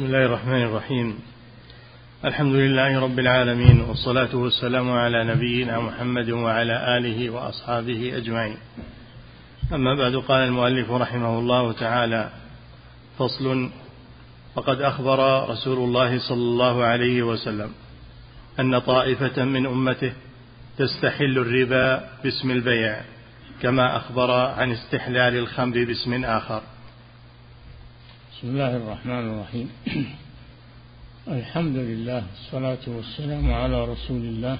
بسم الله الرحمن الرحيم. الحمد لله رب العالمين والصلاة والسلام على نبينا محمد وعلى آله وأصحابه أجمعين. أما بعد قال المؤلف رحمه الله تعالى فصل فقد أخبر رسول الله صلى الله عليه وسلم أن طائفة من أمته تستحل الربا باسم البيع كما أخبر عن استحلال الخمر باسم آخر. بسم الله الرحمن الرحيم. الحمد لله والصلاة والسلام على رسول الله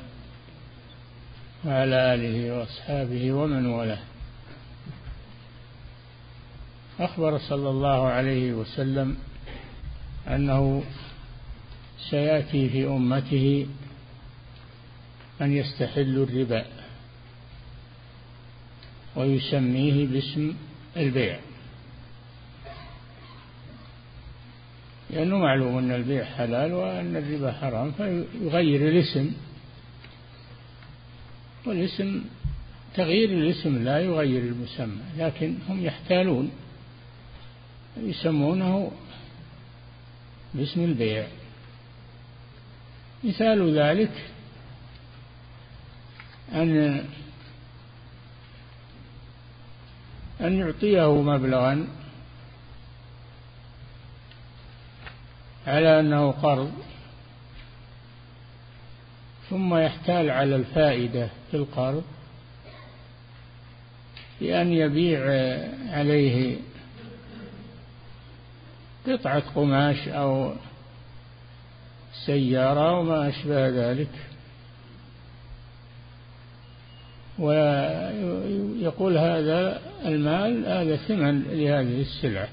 وعلى آله وأصحابه ومن والاه. أخبر صلى الله عليه وسلم أنه سيأتي في أمته من يستحل الربا ويسميه باسم البيع. لأنه معلوم أن البيع حلال وأن الربا حرام فيغير الاسم. والاسم تغيير الاسم لا يغير المسمى لكن هم يحتالون. يسمونه باسم البيع. مثال ذلك أن أن يعطيه مبلغا على أنه قرض. ثم يحتال على الفائدة في القرض بأن يبيع عليه قطعة قماش أو سيارة وما أشبه ذلك. ويقول هذا المال هذا ثمن لهذه السلعة.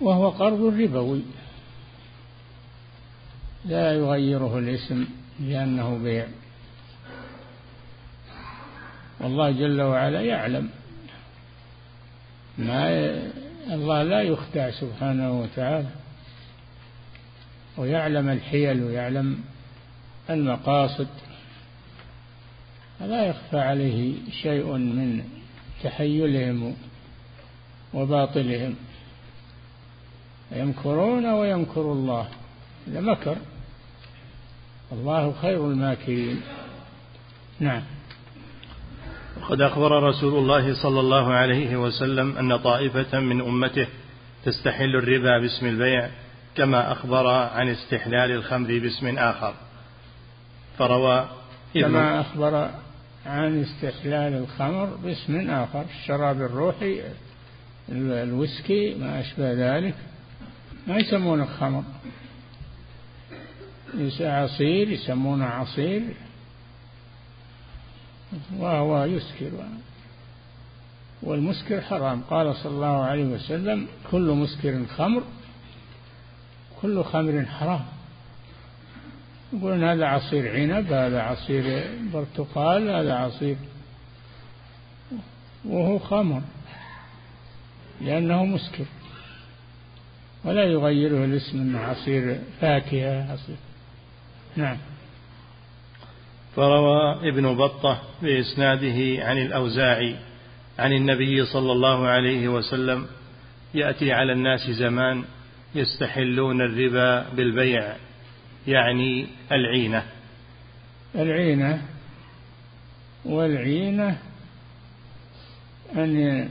وهو قرض ربوي. لا يغيره الاسم لأنه بيع. والله جل وعلا يعلم. ما الله لا يخدع سبحانه وتعالى. ويعلم الحيل ويعلم المقاصد. لا يخفى عليه شيء من تحيلهم وباطلهم. يمكرون ويمكر الله. إذا مكر الله خير الماكرين. نعم. وقد أخبر رسول الله صلى الله عليه وسلم أن طائفة من أمته تستحل الربا باسم البيع كما أخبر عن استحلال الخمر باسم آخر. فروى كما أخبر عن استحلال الخمر باسم آخر الشراب الروحي الويسكي ما أشبه ذلك. ما يسمونه خمر عصير يسمونه عصير. وهو يسكر. والمسكر حرام. قال صلى الله عليه وسلم كل مسكر خمر كل خمر حرام. يقولون هذا عصير عنب هذا عصير برتقال هذا عصير وهو خمر لأنه مسكر. ولا يغيره الاسم من عصير فاكهة عصير. نعم. فروى ابن بطة بإسناده عن الأوزاعي عن النبي صلى الله عليه وسلم يأتي على الناس زمان يستحلون الربا بالبيع يعني العينة. العينة والعينة أن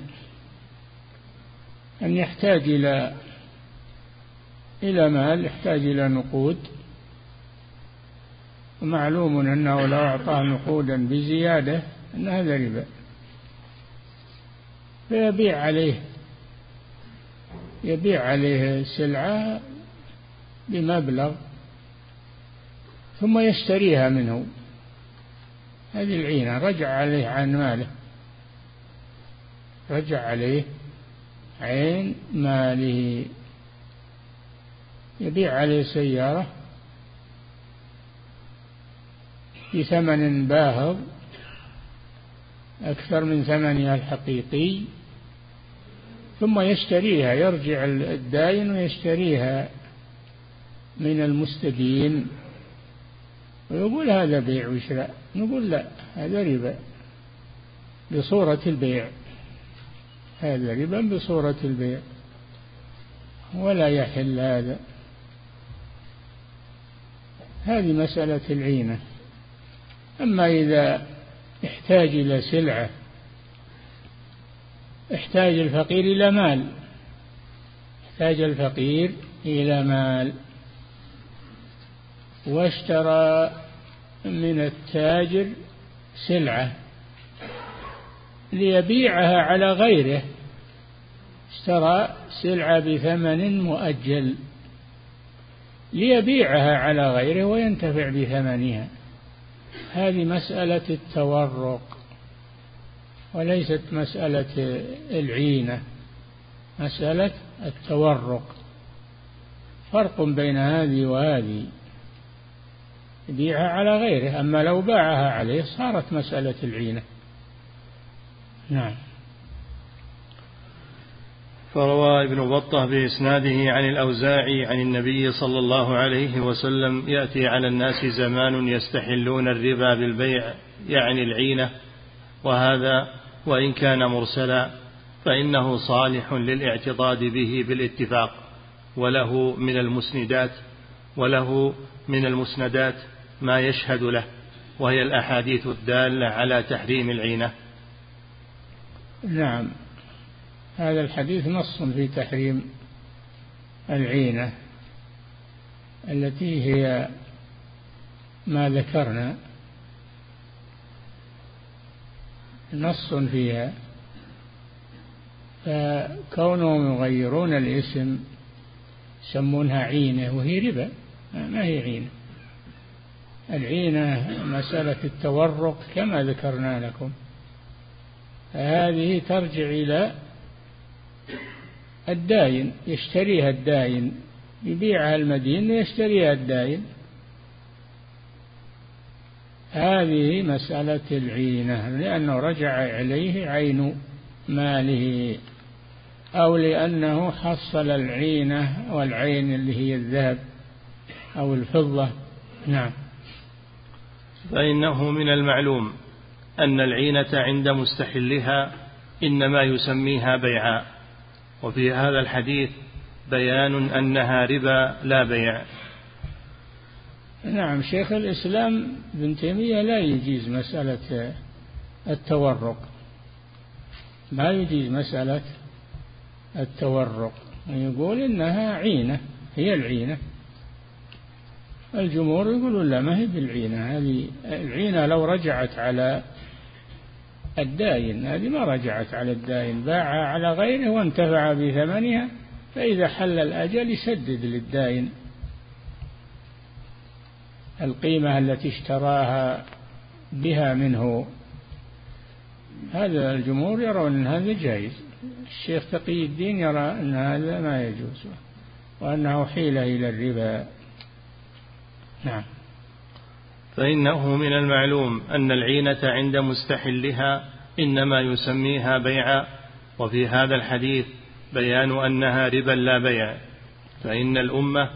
أن يحتاج إلى إلى مال يحتاج إلى نقود. ومعلوم أنه لو أعطاه نقودا بزيادة أن هذا ربا. فيبيع عليه. يبيع عليه سلعة بمبلغ ثم يشتريها منه. هذه العينة. رجع عليه عن ماله. رجع عليه عين ماله. يبيع عليه سيارة بثمن باهظ أكثر من ثمنها الحقيقي ثم يشتريها يرجع الداين ويشتريها من المستدين. ويقول هذا بيع وشراء نقول لا هذا ربا بصورة البيع. هذا ربا بصورة البيع. ولا يحل هذا. هذه مسألة العينة. أما إذا احتاج إلى سلعة احتاج الفقير إلى مال. احتاج الفقير إلى مال. واشترى من التاجر سلعة ليبيعها على غيره. اشترى سلعة بثمن مؤجل. ليبيعها على غيره وينتفع بثمنها. هذه مسألة التورق وليست مسألة العينة مسألة التورق. فرق بين هذه وهذه يبيعها على غيره أما لو باعها عليه صارت مسألة العينة. نعم. فروى ابن بطة بإسناده عن الأوزاعي عن النبي صلى الله عليه وسلم يأتي على الناس زمان يستحلون الربا بالبيع يعني العينة وهذا وإن كان مرسلا فإنه صالح للاعتضاد به بالاتفاق وله من المسندات وله من المسندات ما يشهد له وهي الأحاديث الدالة على تحريم العينة. نعم. هذا الحديث نص في تحريم العينة التي هي ما ذكرنا. نص فيها فكونهم يغيرون الاسم يسمونها عينة وهي ربا ما هي عينة. العينة مسألة التورق كما ذكرنا لكم. هذه ترجع إلى الداين يشتريها الداين يبيعها المدين يشتريها الداين. هذه مسألة العينة لأنه رجع إليه عين ماله أو لأنه حصل العينة والعين اللي هي الذهب أو الفضة. نعم. فإنه من المعلوم أن العينة عند مستحلها إنما يسميها بيعا. وفي هذا الحديث بيان أنها ربا لا بيع. نعم شيخ الإسلام ابن تيمية لا يجيز مسألة التورق. ما يجيز مسألة التورق؟ يقول إنها عينة هي العينة. الجمهور يقولون لا ما هي بالعينة؟ هذه العينة لو رجعت على الداين هذه ما رجعت على الداين باعها على غيره وانتفع بثمنها فإذا حل الأجل يسدد للداين. القيمة التي اشتراها بها منه. هذا الجمهور يرون أن هذا جائز. الشيخ تقي الدين يرى أن هذا ما يجوز وأنه حيلة إلى الربا. نعم. فإنه من المعلوم أن العينة عند مستحلها إنما يسميها بيعا وفي هذا الحديث بيان أنها ربا لا بيع فإن الأمة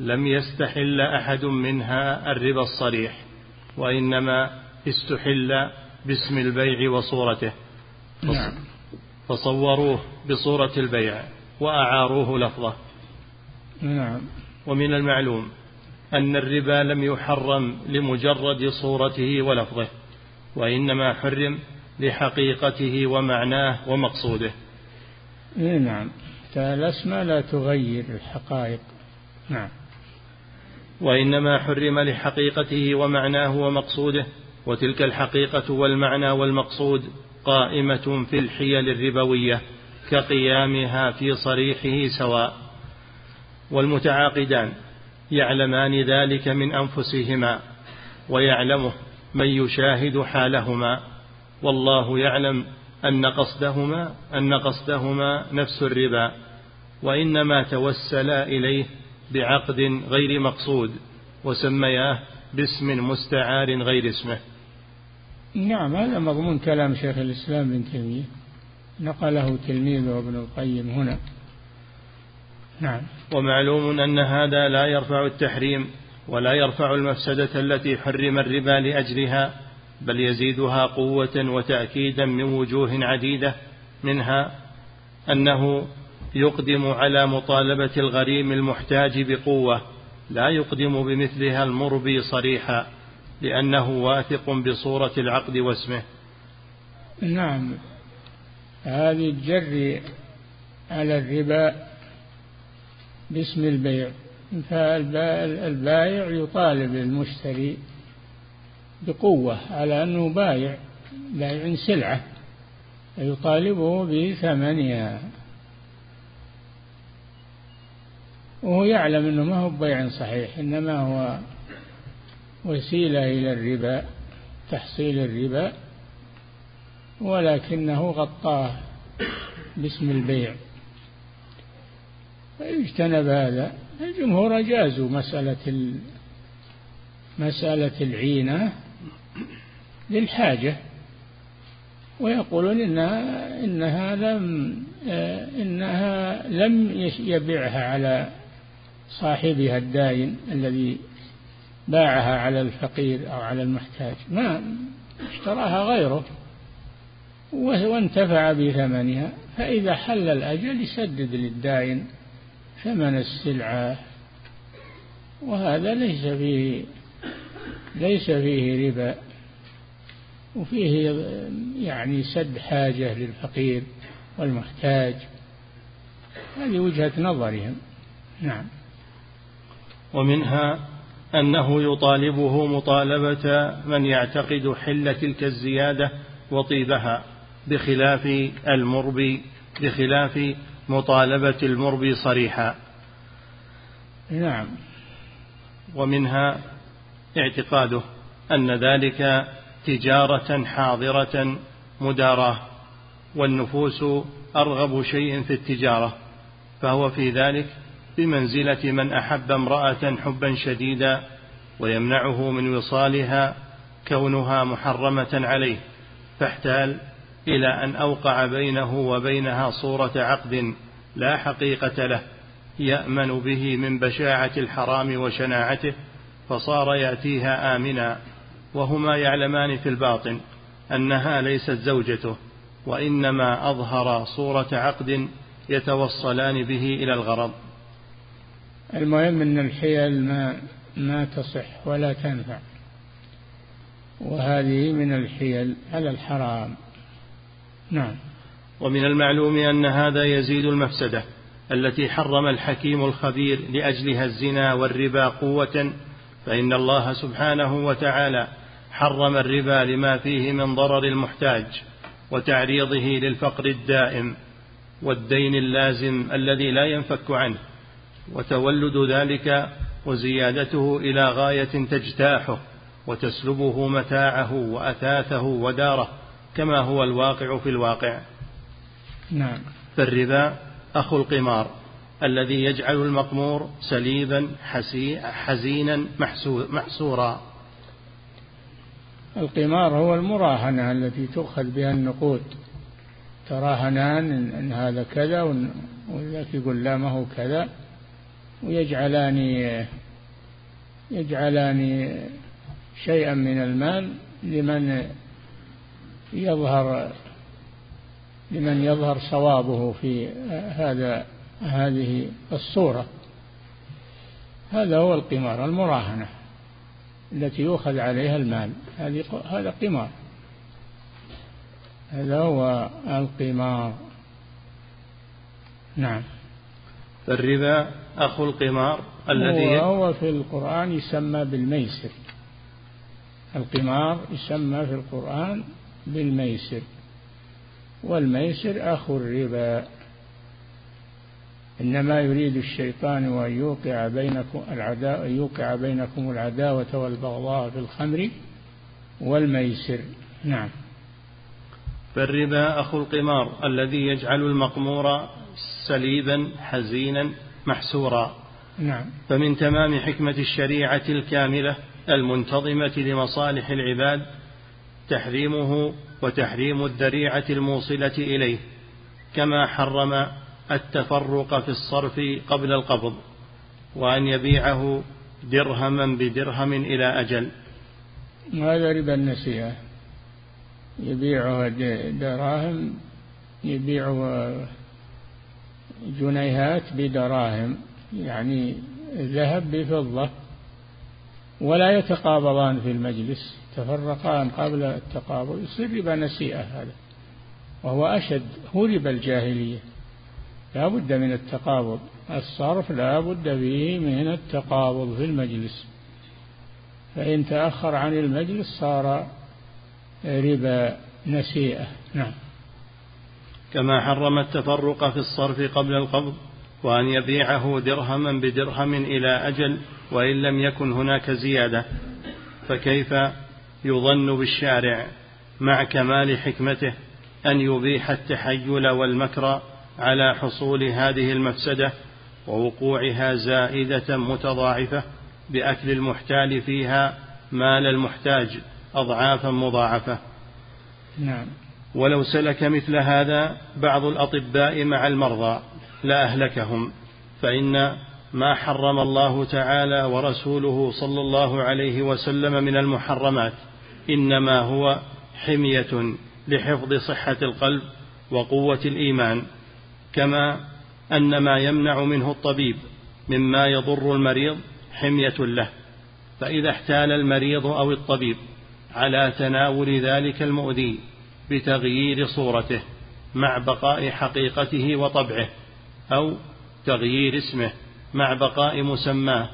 لم يستحل أحد منها الربا الصريح وإنما استحل باسم البيع وصورته. نعم. فصوروه بصورة البيع وأعاروه لفظه. نعم. ومن المعلوم أن الربا لم يحرم لمجرد صورته ولفظه وإنما حرم لحقيقته ومعناه ومقصوده. نعم. الأسماء لا تغير الحقائق. نعم. وإنما حرم لحقيقته ومعناه ومقصوده وتلك الحقيقة والمعنى والمقصود قائمة في الحيل الربوية كقيامها في صريحه سواء. والمتعاقدان. يعلمان ذلك من أنفسهما ويعلمه من يشاهد حالهما والله يعلم أن قصدهما أن قصدهما نفس الربا وإنما توسلا إليه بعقد غير مقصود وسمياه باسم مستعار غير اسمه. نعم هذا مضمون كلام شيخ الإسلام ابن تيمية. نقله تلميذه ابن القيم هنا. نعم. ومعلوم أن هذا لا يرفع التحريم ولا يرفع المفسدة التي حرم الربا لأجلها بل يزيدها قوة وتأكيدا من وجوه عديدة منها أنه يقدم على مطالبة الغريم المحتاج بقوة لا يقدم بمثلها المربي صريحا لأنه واثق بصورة العقد واسمه. نعم. هذه الجر على الربا باسم البيع. فالبائع يطالب المشتري بقوة على أنه بايع بايع سلعة فيطالبه بثمنها. وهو يعلم أنه ما هو بيع صحيح إنما هو وسيلة إلى الربا تحصيل الربا ولكنه غطاه باسم البيع. فيجتنب هذا. الجمهور أجازوا مسألة مسألة العينة للحاجة. ويقولون إنها إنها لم إنها لم يبيعها على صاحبها الداين الذي باعها على الفقير أو على المحتاج. ما اشتراها غيره. وانتفع بثمنها. فإذا حل الأجل يسدد للداين ثمن السلعة وهذا ليس فيه ليس فيه ربا وفيه يعني سد حاجة للفقير والمحتاج. هذه وجهة نظرهم. نعم. ومنها أنه يطالبه مطالبة من يعتقد حل تلك الزيادة وطيبها بخلاف المربي بخلاف مطالبة المربي صريحا نعم. ومنها اعتقاده أن ذلك تجارة حاضرة مداراة والنفوس أرغب شيء في التجارة فهو في ذلك بمنزلة من أحب امرأة حبا شديدا ويمنعه من وصالها كونها محرمة عليه فاحتال إلى أن أوقع بينه وبينها صورة عقد لا حقيقة له يأمن به من بشاعة الحرام وشناعته فصار يأتيها آمنا وهما يعلمان في الباطن أنها ليست زوجته وإنما أظهر صورة عقد يتوصلان به إلى الغرض. المهم أن الحيل ما ما تصح ولا تنفع وهذه من الحيل على الحرام. نعم. ومن المعلوم أن هذا يزيد المفسدة التي حرم الحكيم الخبير لأجلها الزنا والربا قوة فإن الله سبحانه وتعالى حرم الربا لما فيه من ضرر المحتاج وتعريضه للفقر الدائم والدين اللازم الذي لا ينفك عنه وتولد ذلك وزيادته إلى غاية تجتاحه وتسلبه متاعه وأثاثه وداره. كما هو الواقع في الواقع. نعم. فالربا أخو القمار الذي يجعل المقمور سليبا حزينا محسورا القمار هو المراهنة التي تؤخذ بها النقود. تراهنان إن هذا كذا وذاك يقول لا ما هو كذا. ويجعلان يجعلان شيئا من المال لمن يظهر لمن يظهر صوابه في هذا هذه الصورة. هذا هو القمار المراهنة التي يؤخذ عليها المال. هذه هذا قمار. هذا هو القمار. نعم. فالربا أخو القمار الذي هو في القرآن يسمى بالميسر. القمار يسمى في القرآن بالميسر والميسر أخو الربا. إنما يريد الشيطان أن يوقع بينكم العداوة يوقع بينكم العداوة والبغضاء في الخمر والميسر. نعم. فالربا أخو القمار الذي يجعل المقمور سليبا حزينا محسورا. نعم. فمن تمام حكمة الشريعة الكاملة المنتظمة لمصالح العباد تحريمه وتحريم الذريعة الموصلة إليه كما حرم التفرق في الصرف قبل القبض وأن يبيعه درهما بدرهم إلى أجل. هذا ربا النسيئة يبيعها دراهم يبيع جنيهات بدراهم يعني ذهب بفضة ولا يتقابضان في المجلس. تفرقان قبل التقابض يصير ربا نسيئة هذا. وهو أشد هو ربا الجاهلية. لا بد من التقابض الصرف لا بد فيه من التقابض في المجلس. فإن تأخر عن المجلس صار ربا نسيئة. نعم. كما حرم التفرق في الصرف قبل القبض وأن يبيعه درهما بدرهم إلى أجل وإن لم يكن هناك زيادة. فكيف يظن بالشارع مع كمال حكمته أن يبيح التحيل والمكر على حصول هذه المفسدة ووقوعها زائدة متضاعفة بأكل المحتال فيها مال المحتاج أضعافا مضاعفة. نعم. ولو سلك مثل هذا بعض الأطباء مع المرضى لأهلكهم فإن ما حرم الله تعالى ورسوله صلى الله عليه وسلم من المحرمات إنما هو حمية لحفظ صحة القلب وقوة الإيمان كما أن ما يمنع منه الطبيب مما يضر المريض حمية له فإذا احتال المريض أو الطبيب على تناول ذلك المؤذي بتغيير صورته مع بقاء حقيقته وطبعه أو تغيير اسمه مع بقاء مسماه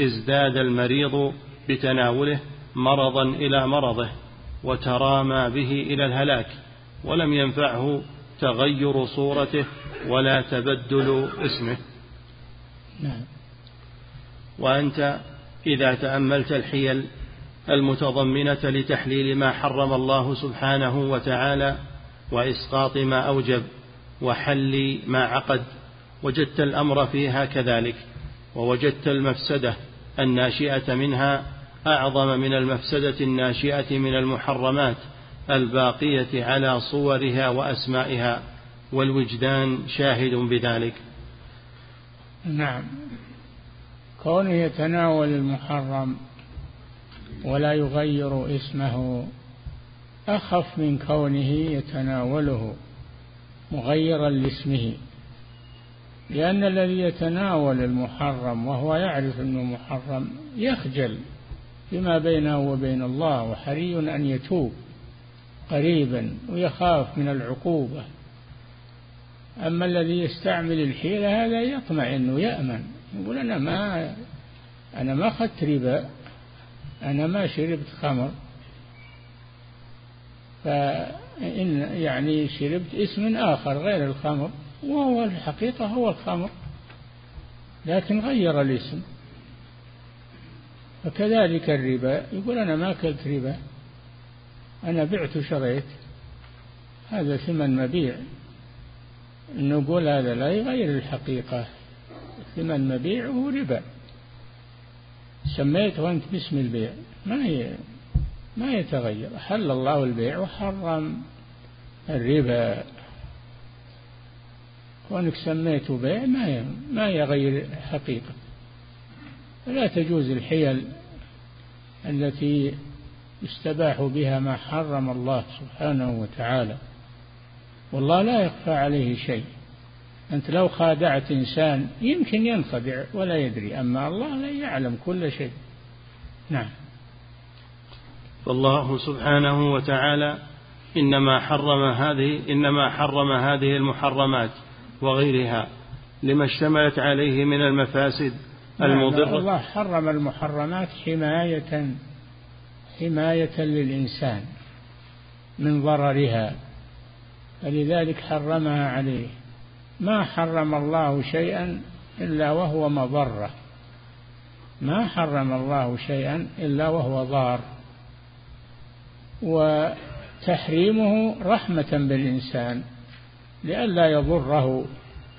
ازداد المريض بتناوله مرضا إلى مرضه وترامى به إلى الهلاك ولم ينفعه تغير صورته ولا تبدل اسمه. نعم. وأنت إذا تأملت الحيل المتضمنة لتحليل ما حرم الله سبحانه وتعالى وإسقاط ما أوجب وحل ما عقد وجدت الأمر فيها كذلك ووجدت المفسدة الناشئة منها أعظم من المفسدة الناشئة من المحرمات الباقية على صورها وأسمائها والوجدان شاهد بذلك. نعم. كونه يتناول المحرم ولا يغير اسمه أخف من كونه يتناوله مغيرا لاسمه. لأن الذي يتناول المحرم وهو يعرف أنه محرم يخجل. فيما بينه وبين الله وحري أن يتوب قريبا ويخاف من العقوبة. أما الذي يستعمل الحيلة هذا يطمئن ويأمن يقول أنا ما أنا ما أخذت ربا أنا ما شربت خمر. فإن يعني شربت اسم آخر غير الخمر وهو الحقيقة هو الخمر لكن غير الاسم. فكذلك الربا. يقول أنا ما أكلت ربا. أنا بعت وشريت. هذا ثمن مبيع. نقول هذا لا يغير الحقيقة. ثمن مبيع هو ربا. سميته أنت باسم البيع. ما هي ما يتغير. حل الله البيع وحرم الربا. كونك سميته بيع ما ما يغير الحقيقة فلا تجوز الحيل التي يستباح بها ما حرم الله سبحانه وتعالى. والله لا يخفى عليه شيء. أنت لو خادعت إنسان يمكن ينخدع ولا يدري أما الله لا يعلم كل شيء. نعم. فالله سبحانه وتعالى إنما حرم هذه إنما حرم هذه المحرمات وغيرها لما اشتملت عليه من المفاسد المضرة الله حرم المحرمات حماية حماية للإنسان من ضررها. فلذلك حرمها عليه. ما حرم الله شيئا إلا وهو مضرة. ما حرم الله شيئا إلا وهو ضار. وتحريمه رحمة بالإنسان لئلا يضره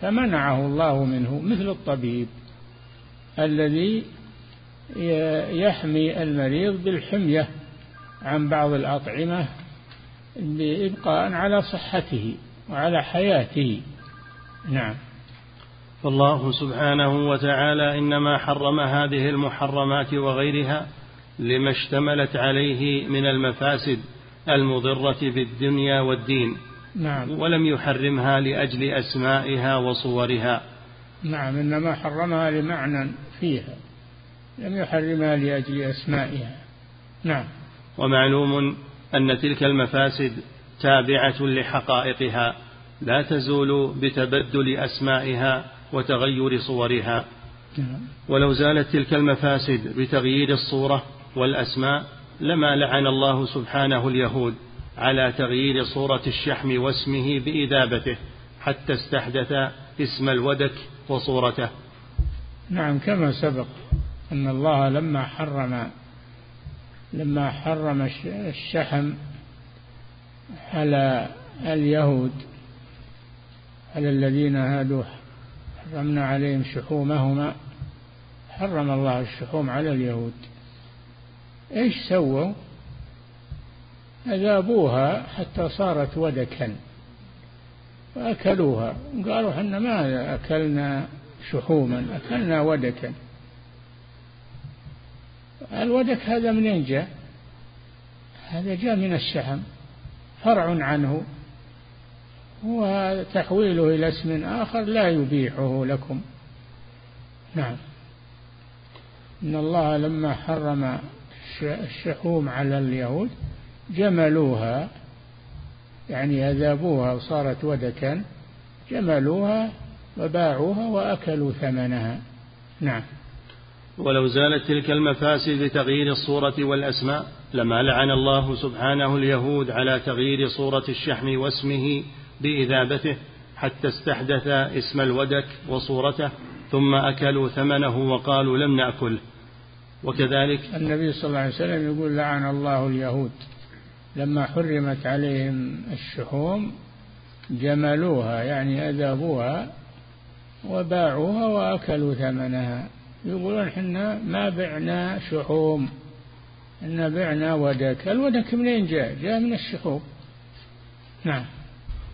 فمنعه الله منه مثل الطبيب. الذي يحمي المريض بالحمية عن بعض الأطعمة بإبقاء على صحته وعلى حياته. نعم. فالله سبحانه وتعالى إنما حرم هذه المحرمات وغيرها لما اشتملت عليه من المفاسد المضرة في الدنيا والدين. نعم. ولم يحرمها لأجل أسمائها وصورها. نعم إنما حرمها لمعنى فيها لم يحرمها لأجل أسمائها. نعم. ومعلوم أن تلك المفاسد تابعة لحقائقها لا تزول بتبدل أسمائها وتغير صورها. نعم. ولو زالت تلك المفاسد بتغيير الصورة والأسماء لما لعن الله سبحانه اليهود على تغيير صورة الشحم واسمه بإذابته حتى استحدث اسم الودك وصورته. نعم كما سبق أن الله لما حرم لما حرم الشحم على اليهود على الذين هادوا حرمنا عليهم شحومهما حرم الله الشحوم على اليهود. إيش سووا؟ أذابوها حتى صارت ودكا. فأكلوها قالوا إحنا ما أكلنا شحوما أكلنا ودكا. الودك هذا منين جاء؟ هذا جاء من الشحم فرع عنه. وتحويله إلى اسم آخر لا يبيحه لكم. نعم. إن الله لما حرم الشحوم على اليهود جملوها. يعني أذابوها وصارت ودكا جملوها وباعوها وأكلوا ثمنها. نعم. ولو زالت تلك المفاسد بتغيير الصورة والأسماء لما لعن الله سبحانه اليهود على تغيير صورة الشحم واسمه بإذابته حتى استحدث اسم الودك وصورته ثم أكلوا ثمنه وقالوا لم نأكله وكذلك النبي صلى الله عليه وسلم يقول لعن الله اليهود. لما حرمت عليهم الشحوم جملوها يعني أذابوها وباعوها وأكلوا ثمنها. يقولون إحنا ما بعنا شحوم إن بعنا ودك الودك منين جاء؟ جاء من الشحوم. نعم.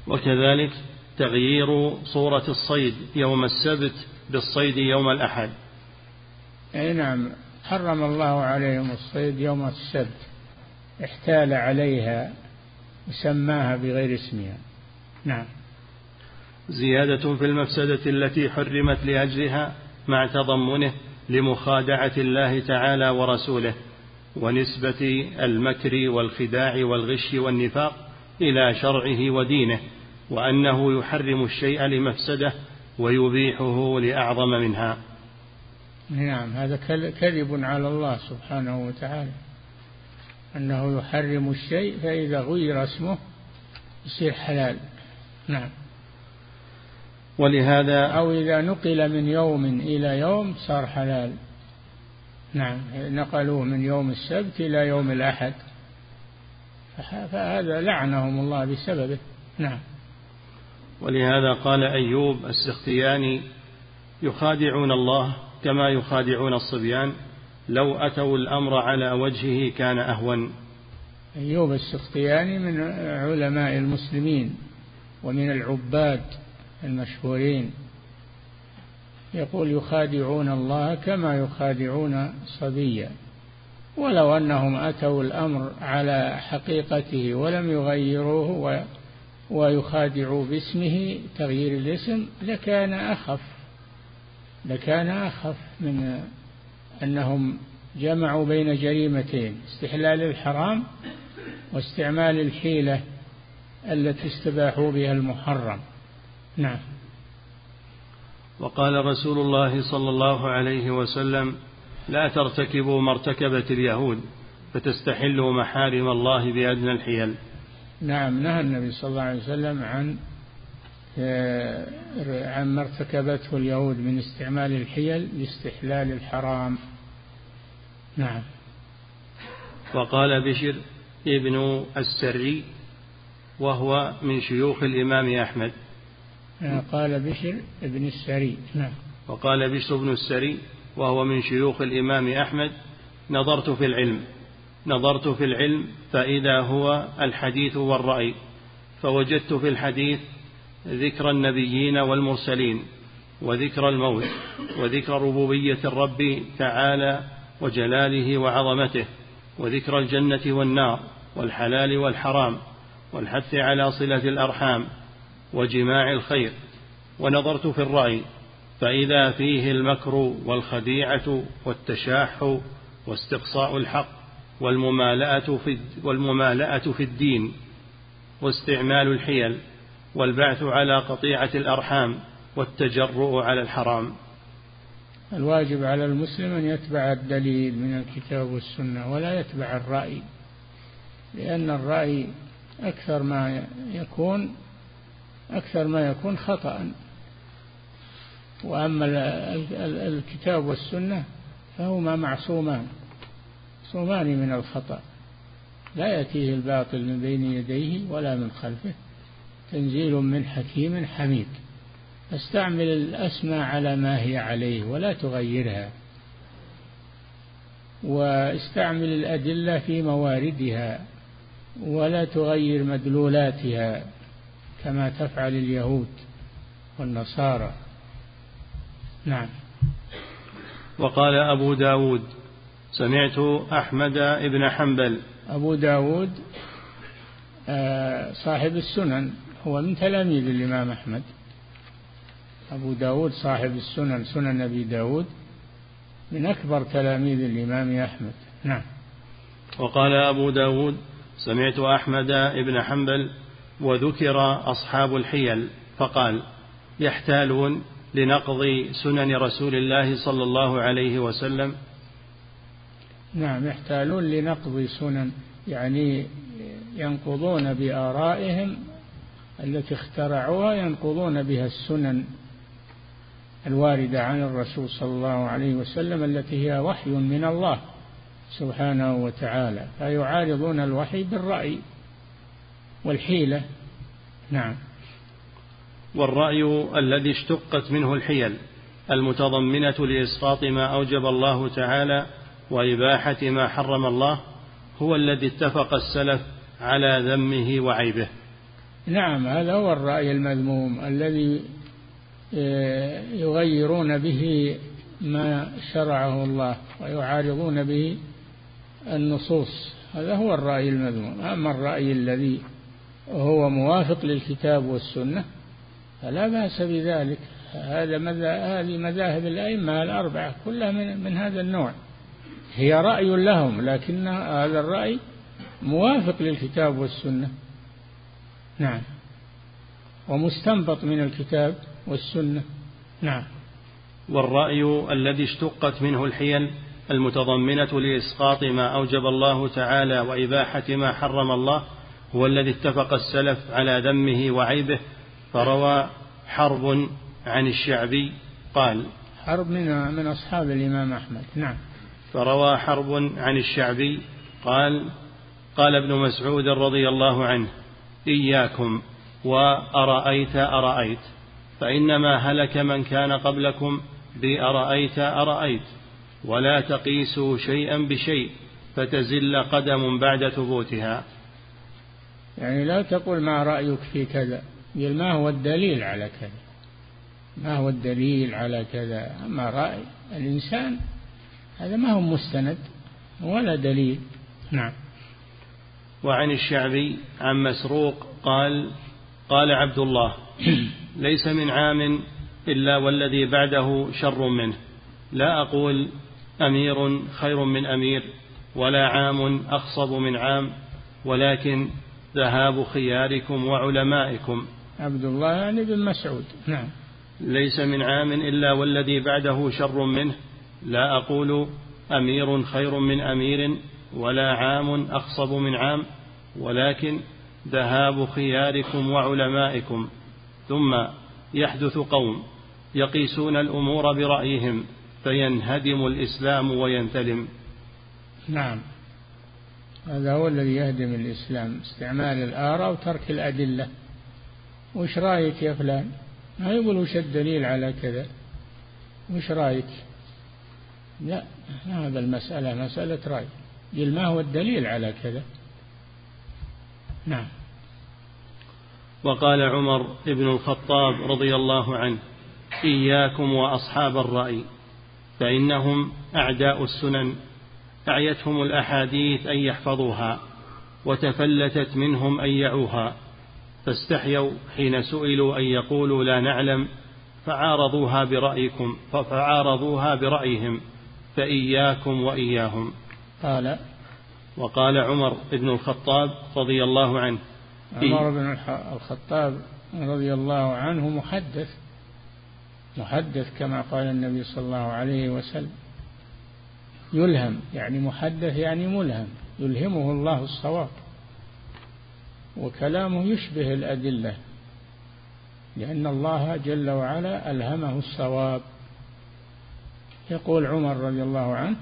وكذلك تغيير صورة الصيد يوم السبت بالصيد يوم الأحد. أي نعم حرم الله عليهم الصيد يوم السبت. احتال عليها وسماها بغير اسمها. نعم. زيادة في المفسدة التي حرمت لأجلها مع تضمنه لمخادعة الله تعالى ورسوله ونسبة المكر والخداع والغش والنفاق إلى شرعه ودينه وأنه يحرم الشيء لمفسدة ويبيحه لأعظم منها. نعم هذا كذب على الله سبحانه وتعالى. أنه يحرم الشيء فإذا غير اسمه يصير حلال. نعم. ولهذا أو إذا نقل من يوم إلى يوم صار حلال. نعم. نقلوه من يوم السبت إلى يوم الأحد. فهذا لعنهم الله بسببه. نعم. ولهذا قال أيوب السختياني يخادعون الله كما يخادعون الصبيان. لو أتوا الأمر على وجهه كان أهون. أيوب السختياني من علماء المسلمين ومن العباد المشهورين. يقول يخادعون الله كما يخادعون صبيا. ولو أنهم أتوا الأمر على حقيقته ولم يغيروه ويخادعوا باسمه تغيير الاسم لكان أخف لكان أخف من أنهم جمعوا بين جريمتين استحلال الحرام واستعمال الحيلة التي استباحوا بها المحرم. نعم. وقال رسول الله صلى الله عليه وسلم لا ترتكبوا ما ارتكبت اليهود فتستحلوا محارم الله بأدنى الحيل. نعم. نهى النبي صلى الله عليه وسلم عن آه، عن ما ارتكبته اليهود من استعمال الحيل لاستحلال الحرام. نعم. وقال بشر ابن السري وهو من شيوخ الإمام أحمد. آه، قال بشر ابن السري. نعم. وقال بشر بن السري وهو من شيوخ الإمام أحمد نظرت في العلم. نظرت في العلم فإذا هو الحديث والرأي. فوجدت في الحديث ذكر النبيين والمرسلين وذكر الموت وذكر ربوبية الرب تعالى وجلاله وعظمته وذكر الجنة والنار والحلال والحرام والحث على صلة الأرحام وجماع الخير. ونظرت في الرأي فإذا فيه المكر والخديعة والتشاح واستقصاء الحق والممالأة في, والممالأة في الدين واستعمال الحيل والبعث على قطيعة الأرحام والتجرؤ على الحرام. الواجب على المسلم أن يتبع الدليل من الكتاب والسنة ولا يتبع الرأي لأن الرأي أكثر ما يكون أكثر ما يكون خطأ. وأما الكتاب والسنة فهما معصومان معصومان من الخطأ لا يأتيه الباطل من بين يديه ولا من خلفه. تنزيل من حكيم حميد. أستعمل الأسماء على ما هي عليه ولا تغيرها. وأستعمل الأدلة في مواردها ولا تغير مدلولاتها كما تفعل اليهود والنصارى. نعم. وقال أبو داود سمعت أحمد بن حنبل. أبو داود آه، صاحب السنن. هو من تلاميذ الإمام أحمد. أبو داود صاحب السنن سنن أبي داود. من أكبر تلاميذ الإمام أحمد. نعم. وقال أبو داود سمعت أحمد بن حنبل وذكر أصحاب الحيل فقال يحتالون لنقض سنن رسول الله صلى الله عليه وسلم. نعم يحتالون لنقض سنن يعني ينقضون بآرائهم التي اخترعوها ينقضون بها السنن الواردة عن الرسول صلى الله عليه وسلم التي هي وحي من الله سبحانه وتعالى فيعارضون الوحي بالرأي والحيلة. نعم. والرأي الذي اشتقت منه الحيل المتضمنة لإسقاط ما أوجب الله تعالى وإباحة ما حرم الله هو الذي اتفق السلف على ذمه وعيبه. نعم هذا هو الرأي المذموم الذي آه، يغيرون به ما شرعه الله ويعارضون به النصوص. هذا هو الرأي المذموم. أما الرأي الذي هو موافق للكتاب والسنة فلا بأس بذلك. هذا هذه مذاهب الأئمة الأربعة كلها من, من هذا النوع. هي رأي لهم لكن هذا الرأي موافق للكتاب والسنة. نعم. ومستنبط من الكتاب والسنة. نعم. والرأي الذي اشتقت منه الحيل المتضمنة لإسقاط ما أوجب الله تعالى وإباحة ما حرم الله هو الذي اتفق السلف على ذمه وعيبه فروى حرب عن الشعبي قال حرب من من أصحاب الإمام أحمد. نعم. فروى حرب عن الشعبي قال قال ابن مسعود رضي الله عنه إياكم وأرأيت أرأيت فإنما هلك من كان قبلكم بأرأيت أرأيت ولا تقيسوا شيئا بشيء فتزل قدم بعد ثبوتها. يعني لا تقول ما رأيك في كذا ما هو الدليل على كذا؟ ما هو الدليل على كذا؟ أما رأي الإنسان هذا ما هو مستند ولا دليل. نعم. وعن الشعبي عن مسروق قال قال عبد الله ليس من عام إلا والذي بعده شر منه. لا أقول أمير خير من أمير ولا عام أخصب من عام ولكن ذهاب خياركم وعلمائكم. عبد الله يعني بن مسعود. نعم. ليس من عام إلا والذي بعده شر منه. لا أقول أمير خير من أمير ولا عام أخصب من عام ولكن ذهاب خياركم وعلمائكم. ثم يحدث قوم يقيسون الأمور برأيهم فينهدم الإسلام وينتلم. نعم. هذا هو الذي يهدم الإسلام استعمال الآراء وترك الأدلة. وش رأيك يا فلان؟ ما يقول وش الدليل على كذا؟ وش رأيك؟ لا هذا المسألة مسألة رأي. قل ما هو الدليل على كذا؟ نعم. وقال عمر بن الخطاب رضي الله عنه إياكم وأصحاب الرأي فإنهم أعداء السنن أعيتهم الأحاديث أن يحفظوها وتفلتت منهم أن يعوها فاستحيوا حين سئلوا أن يقولوا لا نعلم فعارضوها برأيكم فعارضوها برأيهم فإياكم وإياهم. قال وقال عمر بن الخطاب رضي الله عنه. عمر بن الخطاب رضي الله عنه محدث محدث كما قال النبي صلى الله عليه وسلم. يلهم يعني محدث يعني ملهم يلهمه الله الصواب. وكلامه يشبه الأدلة لأن الله جل وعلا ألهمه الصواب. يقول عمر رضي الله عنه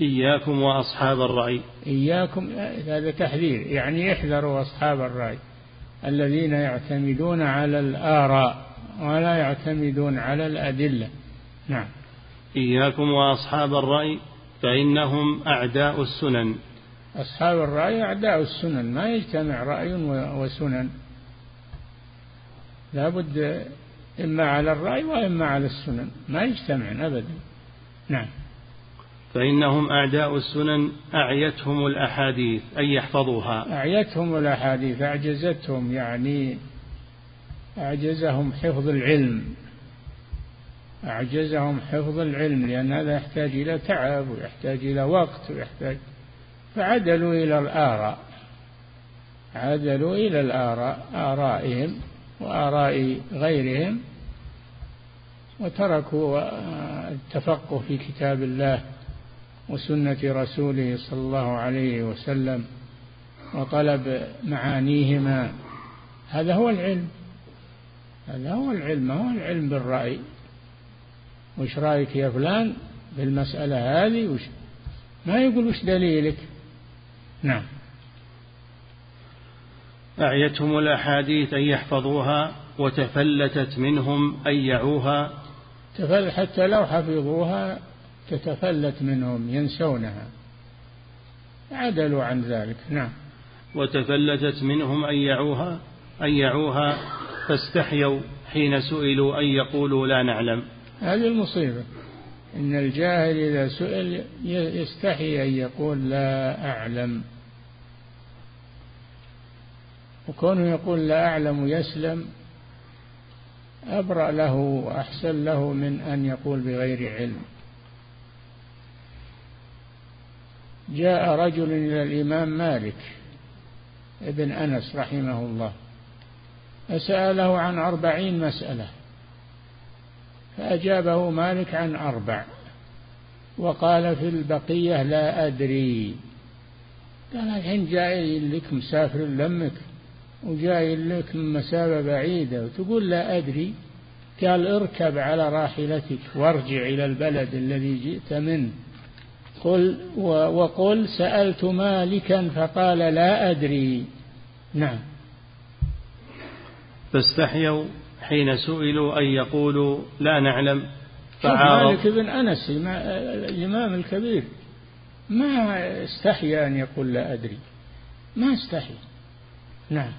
إياكم وأصحاب الرأي. إياكم هذا تحذير. يعني احذروا أصحاب الرأي. الذين يعتمدون على الآراء ولا يعتمدون على الأدلة. نعم. إياكم وأصحاب الرأي فإنهم أعداء السنن. أصحاب الرأي أعداء السنن. ما يجتمع رأي وسنن. لابد إما على الرأي وإما على السنن. ما يجتمعن أبدا. نعم. فإنهم أعداء السنن أعيتهم الأحاديث أن يحفظوها. أعيتهم الأحاديث أعجزتهم يعني أعجزهم حفظ العلم. أعجزهم حفظ العلم لأن هذا يحتاج إلى تعب ويحتاج إلى وقت ويحتاج. فعدلوا إلى الآراء. عدلوا إلى الآراء آرائهم وآراء غيرهم وتركوا التفقه في كتاب الله. وسنة رسوله صلى الله عليه وسلم وطلب معانيهما. هذا هو العلم. هذا هو العلم. هو العلم بالرأي؟ وش رأيك يا فلان بالمسألة هذه؟ وش ما يقول وش دليلك؟ نعم. أعيتهم الأحاديث أن يحفظوها وتفلتت منهم أن يعوها. تفل حتى لو حفظوها تتفلت منهم ينسونها. عدلوا عن ذلك نعم. وتفلتت منهم أن يعوها أن يعوها فاستحيوا حين سئلوا أن يقولوا لا نعلم. هذه المصيبة إن الجاهل إذا سئل يستحي أن يقول لا أعلم. وكونه يقول لا أعلم يسلم أبرأ له وأحسن له من أن يقول بغير علم. جاء رجل إلى الإمام مالك ابن أنس رحمه الله فسأله عن أربعين مسألة فأجابه مالك عن أربع وقال في البقية لا أدري قال الحين جاي لك مسافر لمك وجاي لك من مسافة بعيدة وتقول لا أدري قال اركب على راحلتك وارجع إلى البلد الذي جئت منه. قل وقل سألت مالكا فقال لا أدري. نعم. فاستحيوا حين سئلوا أن يقولوا لا نعلم فعارض مالك بن أنس الإمام الكبير ما استحيا أن يقول لا أدري. ما استحي نعم.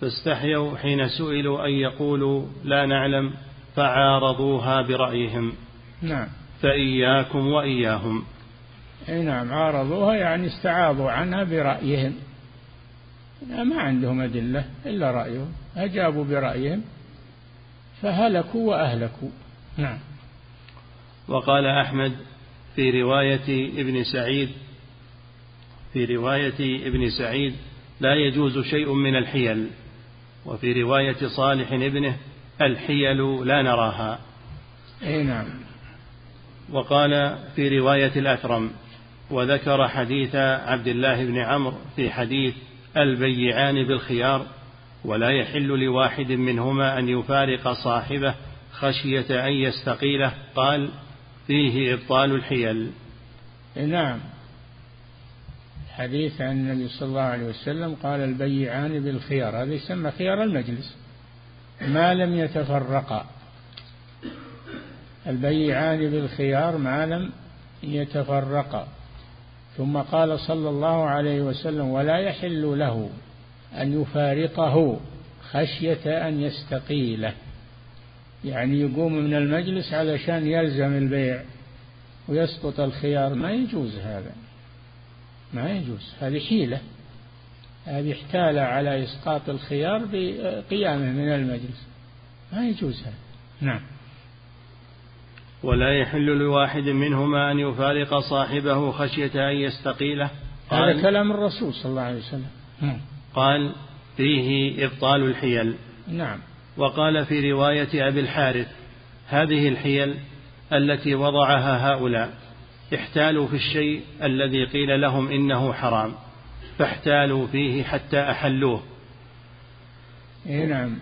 فاستحيوا حين سئلوا أن يقولوا لا نعلم فعارضوها برأيهم. نعم. فإياكم وإياهم. أي نعم عارضوها يعني استعاضوا عنها برأيهم. ما عندهم أدلة إلا رأيهم. أجابوا برأيهم فهلكوا وأهلكوا. نعم. وقال أحمد في رواية ابن سعيد في رواية ابن سعيد لا يجوز شيء من الحيل وفي رواية صالح ابنه الحيل لا نراها. أي نعم. وقال في رواية الأثرم وذكر حديث عبد الله بن عمرو في حديث البيعان بالخيار ولا يحل لواحد منهما أن يفارق صاحبه خشية أن يستقيله. قال فيه إبطال الحيل. نعم. حديث عن النبي صلى الله عليه وسلم قال البيعان بالخيار هذا يسمى خيار المجلس. ما لم يتفرقا. البيعان بالخيار ما لم يتفرقا ثم قال صلى الله عليه وسلم ولا يحل له أن يفارقه خشية أن يستقيله. يعني يقوم من المجلس علشان يلزم البيع ويسقط الخيار. ما يجوز هذا. ما يجوز. هذه حيلة. هذه احتال على إسقاط الخيار بقيامه من المجلس. ما يجوز هذا. نعم. ولا يحل لواحد منهما أن يفارق صاحبه خشية أن يستقيله. هذا كلام الرسول صلى الله عليه وسلم. نعم. قال فيه إبطال الحيل. نعم. وقال في رواية أبي الحارث هذه الحيل التي وضعها هؤلاء احتالوا في الشيء الذي قيل لهم إنه حرام فاحتالوا فيه حتى أحلوه. إيه نعم.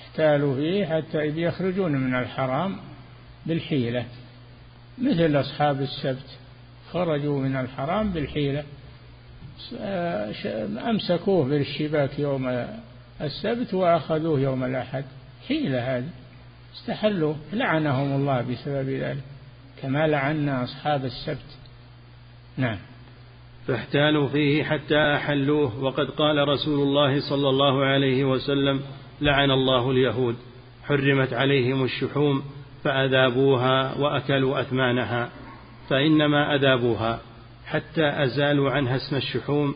احتالوا فيه حتى إذ يخرجون من الحرام. بالحيلة. مثل أصحاب السبت خرجوا من الحرام بالحيلة. أمسكوه بالشباك يوم السبت وأخذوه يوم الأحد. حيلة هذه. استحلوا. لعنهم الله بسبب ذلك. كما لعنا أصحاب السبت. نعم. فاحتالوا فيه حتى أحلوه. وقد قال رسول الله صلى الله عليه وسلم لعن الله اليهود. حرمت عليهم الشحوم. فأذابوها وأكلوا أثمانها فإنما أذابوها حتى أزالوا عنها اسم الشحوم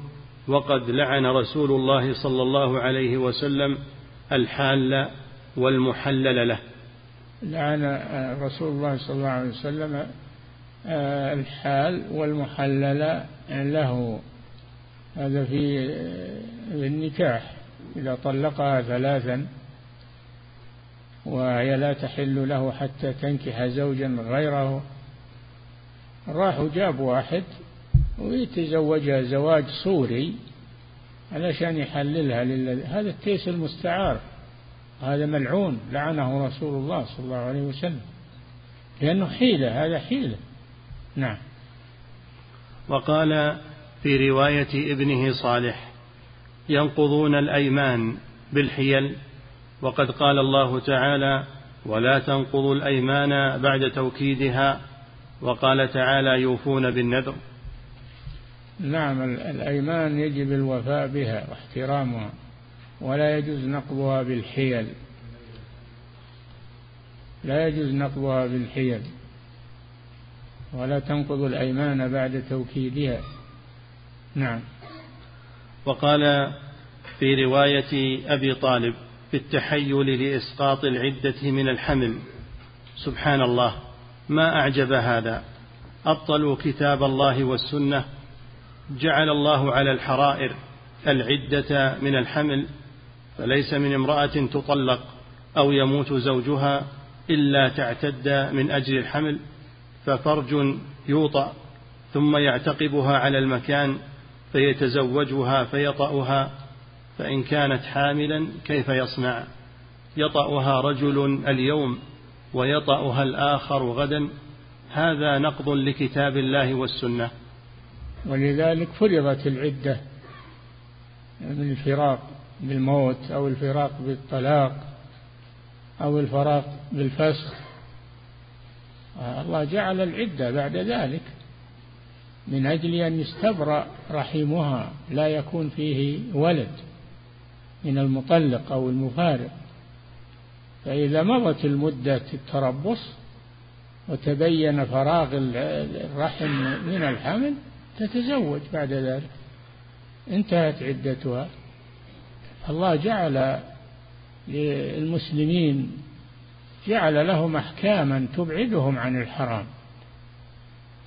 وقد لعن رسول الله صلى الله عليه وسلم الحال والمحلل له. لعن رسول الله صلى الله عليه وسلم آه، الحال والمحلل له. هذا في النكاح إذا طلقها ثلاثا وهي لا تحل له حتى تنكح زوجا غيره. راحوا جابوا واحد ويتزوجها زواج صوري علشان يحللها للذي هذا التيس المستعار هذا ملعون لعنه رسول الله صلى الله عليه وسلم. لأنه حيلة هذا حيلة. نعم. وقال في رواية ابنه صالح ينقضون الأيمان بالحيل وقد قال الله تعالى ولا تنقضوا الأيمان بعد توكيدها وقال تعالى يوفون بالنذر نعم الأيمان يجب الوفاء بها واحترامها ولا يجوز نقضها بالحيل. لا يجوز نقضها بالحيل. ولا تنقض الأيمان بعد توكيدها. نعم. وقال في رواية أبي طالب في التحيل لإسقاط العدة من الحمل. سبحان الله ما أعجب هذا. أبطلوا كتاب الله والسنة جعل الله على الحرائر العدة من الحمل فليس من امرأة تطلق أو يموت زوجها إلا تعتد من أجل الحمل ففرج يوطأ ثم يعتقبها على المكان فيتزوجها فيطأها فإن كانت حاملا كيف يصنع؟ يطأها رجل اليوم ويطأها الآخر غدا. هذا نقض لكتاب الله والسنة. ولذلك فرضت العدة من الفراق بالموت أو الفراق بالطلاق أو الفراق بالفسخ. الله جعل العدة بعد ذلك من أجل أن يستبرأ رحمها لا يكون فيه ولد. من المطلق أو المفارق. فإذا مضت المدة التربص وتبين فراغ الرحم من الحمل تتزوج بعد ذلك. انتهت عدتها. الله جعل للمسلمين جعل لهم أحكاما تبعدهم عن الحرام.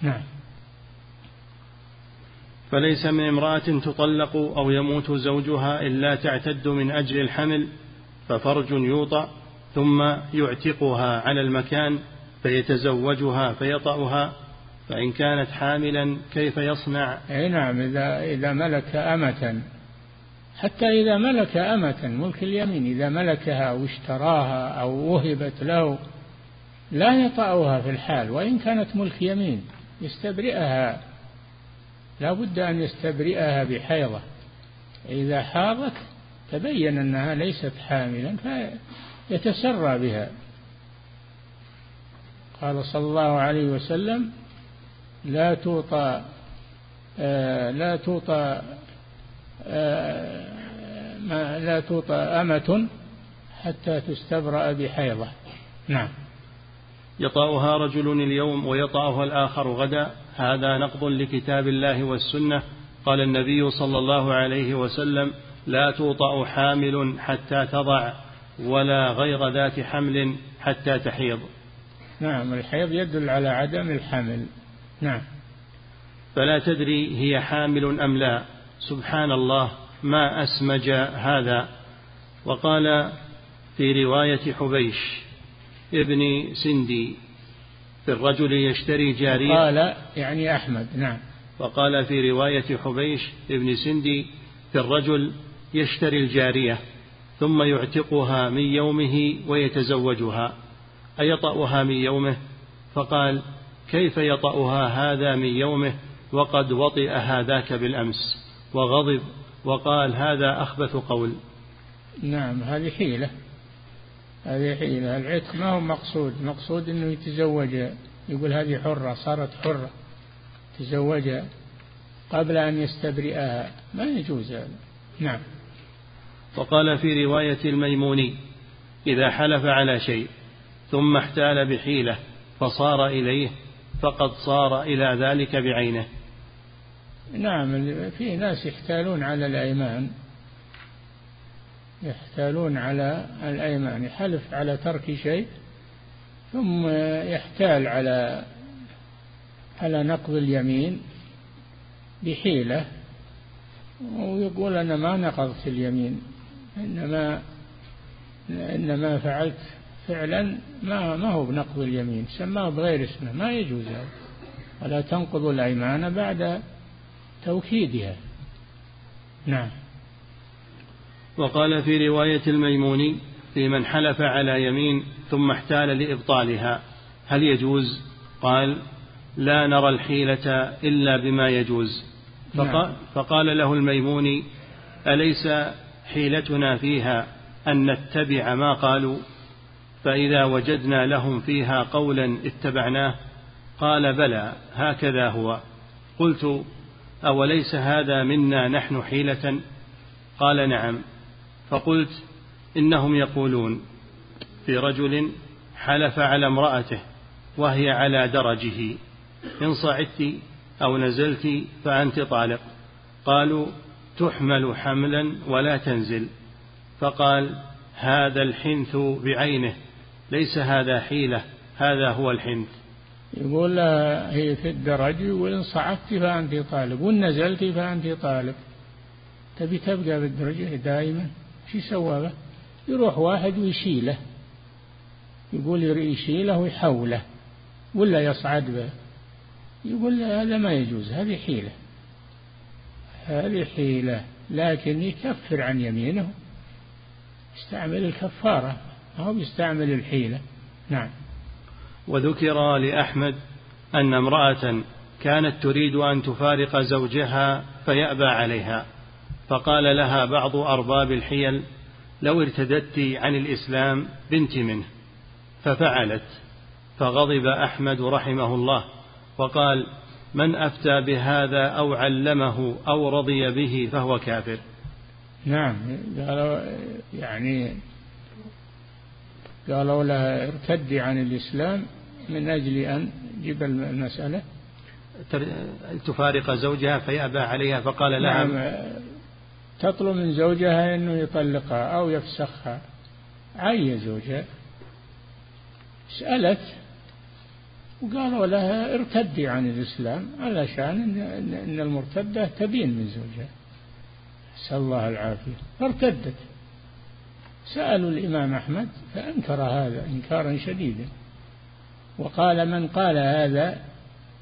نعم. فليس من امرأة تطلق أو يموت زوجها إلا تعتد من أجل الحمل ففرج يوطأ ثم يعتقها على المكان فيتزوجها فيطأها فإن كانت حاملا كيف يصنع؟ أي نعم إذا إذا ملك أمة حتى إذا ملك أمة ملك اليمين إذا ملكها أو اشتراها أو وهبت له لا يطأها في الحال وإن كانت ملك يمين يستبرئها لا بد أن يستبرئها بحيضة. إذا حاضت تبين أنها ليست حاملا فيتسرى بها. قال صلى الله عليه وسلم لا توطى آه، لا توطى آه، ما لا توطى أمة حتى تستبرأ بحيضة. نعم. يطأها رجل اليوم ويطأها الآخر غدا. هذا نقض لكتاب الله والسنة. قال النبي صلى الله عليه وسلم لا توطأ حامل حتى تضع ولا غير ذات حمل حتى تحيض. نعم الحيض يدل على عدم الحمل. نعم. فلا تدري هي حامل أم لا. سبحان الله ما أسمج هذا. وقال في رواية حبيش ابن سندي في الرجل يشتري جارية؟ قال يعني أحمد نعم. وقال في رواية حبيش ابن سندي في الرجل يشتري الجارية ثم يعتقها من يومه ويتزوجها. أيطأها من يومه؟ فقال كيف يطأها هذا من يومه؟ وقد وطئ هذاك بالأمس. وغضب وقال هذا أخبث قول. نعم هذه حيلة. هذه حيلة العتق ما هو مقصود؟ مقصود أنه يتزوج يقول هذه حرة صارت حرة. تزوجها قبل أن يستبرئها. ما يجوز هذا. نعم. وقال في رواية الميموني إذا حلف على شيء ثم احتال بحيلة فصار إليه فقد صار إلى ذلك بعينه. نعم في ناس يحتالون على الأيمان. يحتالون على الأيمان يحلف على ترك شيء ثم يحتال على على نقض اليمين بحيلة ويقول أنا ما نقضت اليمين إنما إنما فعلت فعلا ما ما هو بنقض اليمين سماه بغير اسمه ما يجوز هذا. ولا تنقض الأيمان بعد توكيدها. نعم. وقال في رواية الميموني في من حلف على يمين ثم احتال لإبطالها. هل يجوز؟ قال لا نرى الحيلة إلا بما يجوز. فقال, نعم. فقال له الميموني أليس حيلتنا فيها أن نتبع ما قالوا؟ فإذا وجدنا لهم فيها قولا اتبعناه قال بلى هكذا هو. قلت أوليس هذا منا نحن حيلة؟ قال نعم. فقلت إنهم يقولون في رجل حلف على امرأته وهي على درجه إن صعدت أو نزلت فأنت طالق. قالوا تحمل حملا ولا تنزل. فقال هذا الحنث بعينه ليس هذا حيلة هذا هو الحنث. يقول هي في الدرج وإن صعدت فأنت طالب وإن نزلت فأنت طالب تبي تبقى بالدرجة دائما؟ شو سوى يروح واحد ويشيله. يقول يشيله ويحوله ولا يصعد به. يقول هذا ما يجوز هذه حيلة. هذه حيلة لكن يكفر عن يمينه. يستعمل الكفارة أو يستعمل الحيلة. نعم. وذكر لأحمد أن امرأة كانت تريد أن تفارق زوجها فيأبى عليها. فقال لها بعض أرباب الحيل لو ارتدت عن الإسلام بنت منه. ففعلت فغضب أحمد رحمه الله وقال من أفتى بهذا أو علمه أو رضي به فهو كافر. نعم قالوا يعني قالوا لها ارتدي عن الإسلام من أجل أن جب المسألة. تفارق زوجها فيأبى عليها فقال لها نعم تطلب من زوجها أنه يطلقها أو يفسخها. عي زوجها سألت وقالوا لها ارتدي عن الإسلام علشان إن المرتدة تبين من زوجها. نسأل الله العافية. فارتدت. سألوا الإمام أحمد فأنكر هذا إنكارا شديدا. وقال من قال هذا؟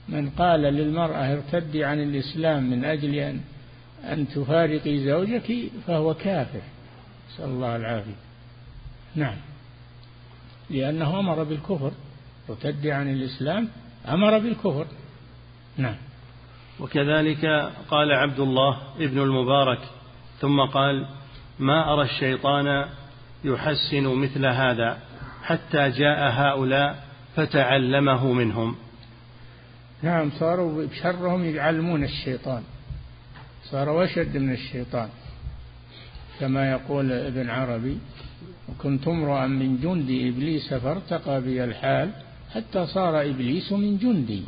من قال للمرأة ارتدي عن الإسلام من أجل أن أن تفارقي زوجك فهو كافر. نسأل الله العافية. نعم. لأنه أمر بالكفر ارتدي عن الإسلام أمر بالكفر. نعم. وكذلك قال عبد الله ابن المبارك ثم قال ما أرى الشيطان يحسن مثل هذا حتى جاء هؤلاء فتعلمه منهم. نعم صاروا بشرهم يعلمون الشيطان. صاروا أشد من الشيطان كما يقول ابن عربي وكنت امرؤا من جند إبليس فارتقى بي الحال حتى صار إبليس من جندي.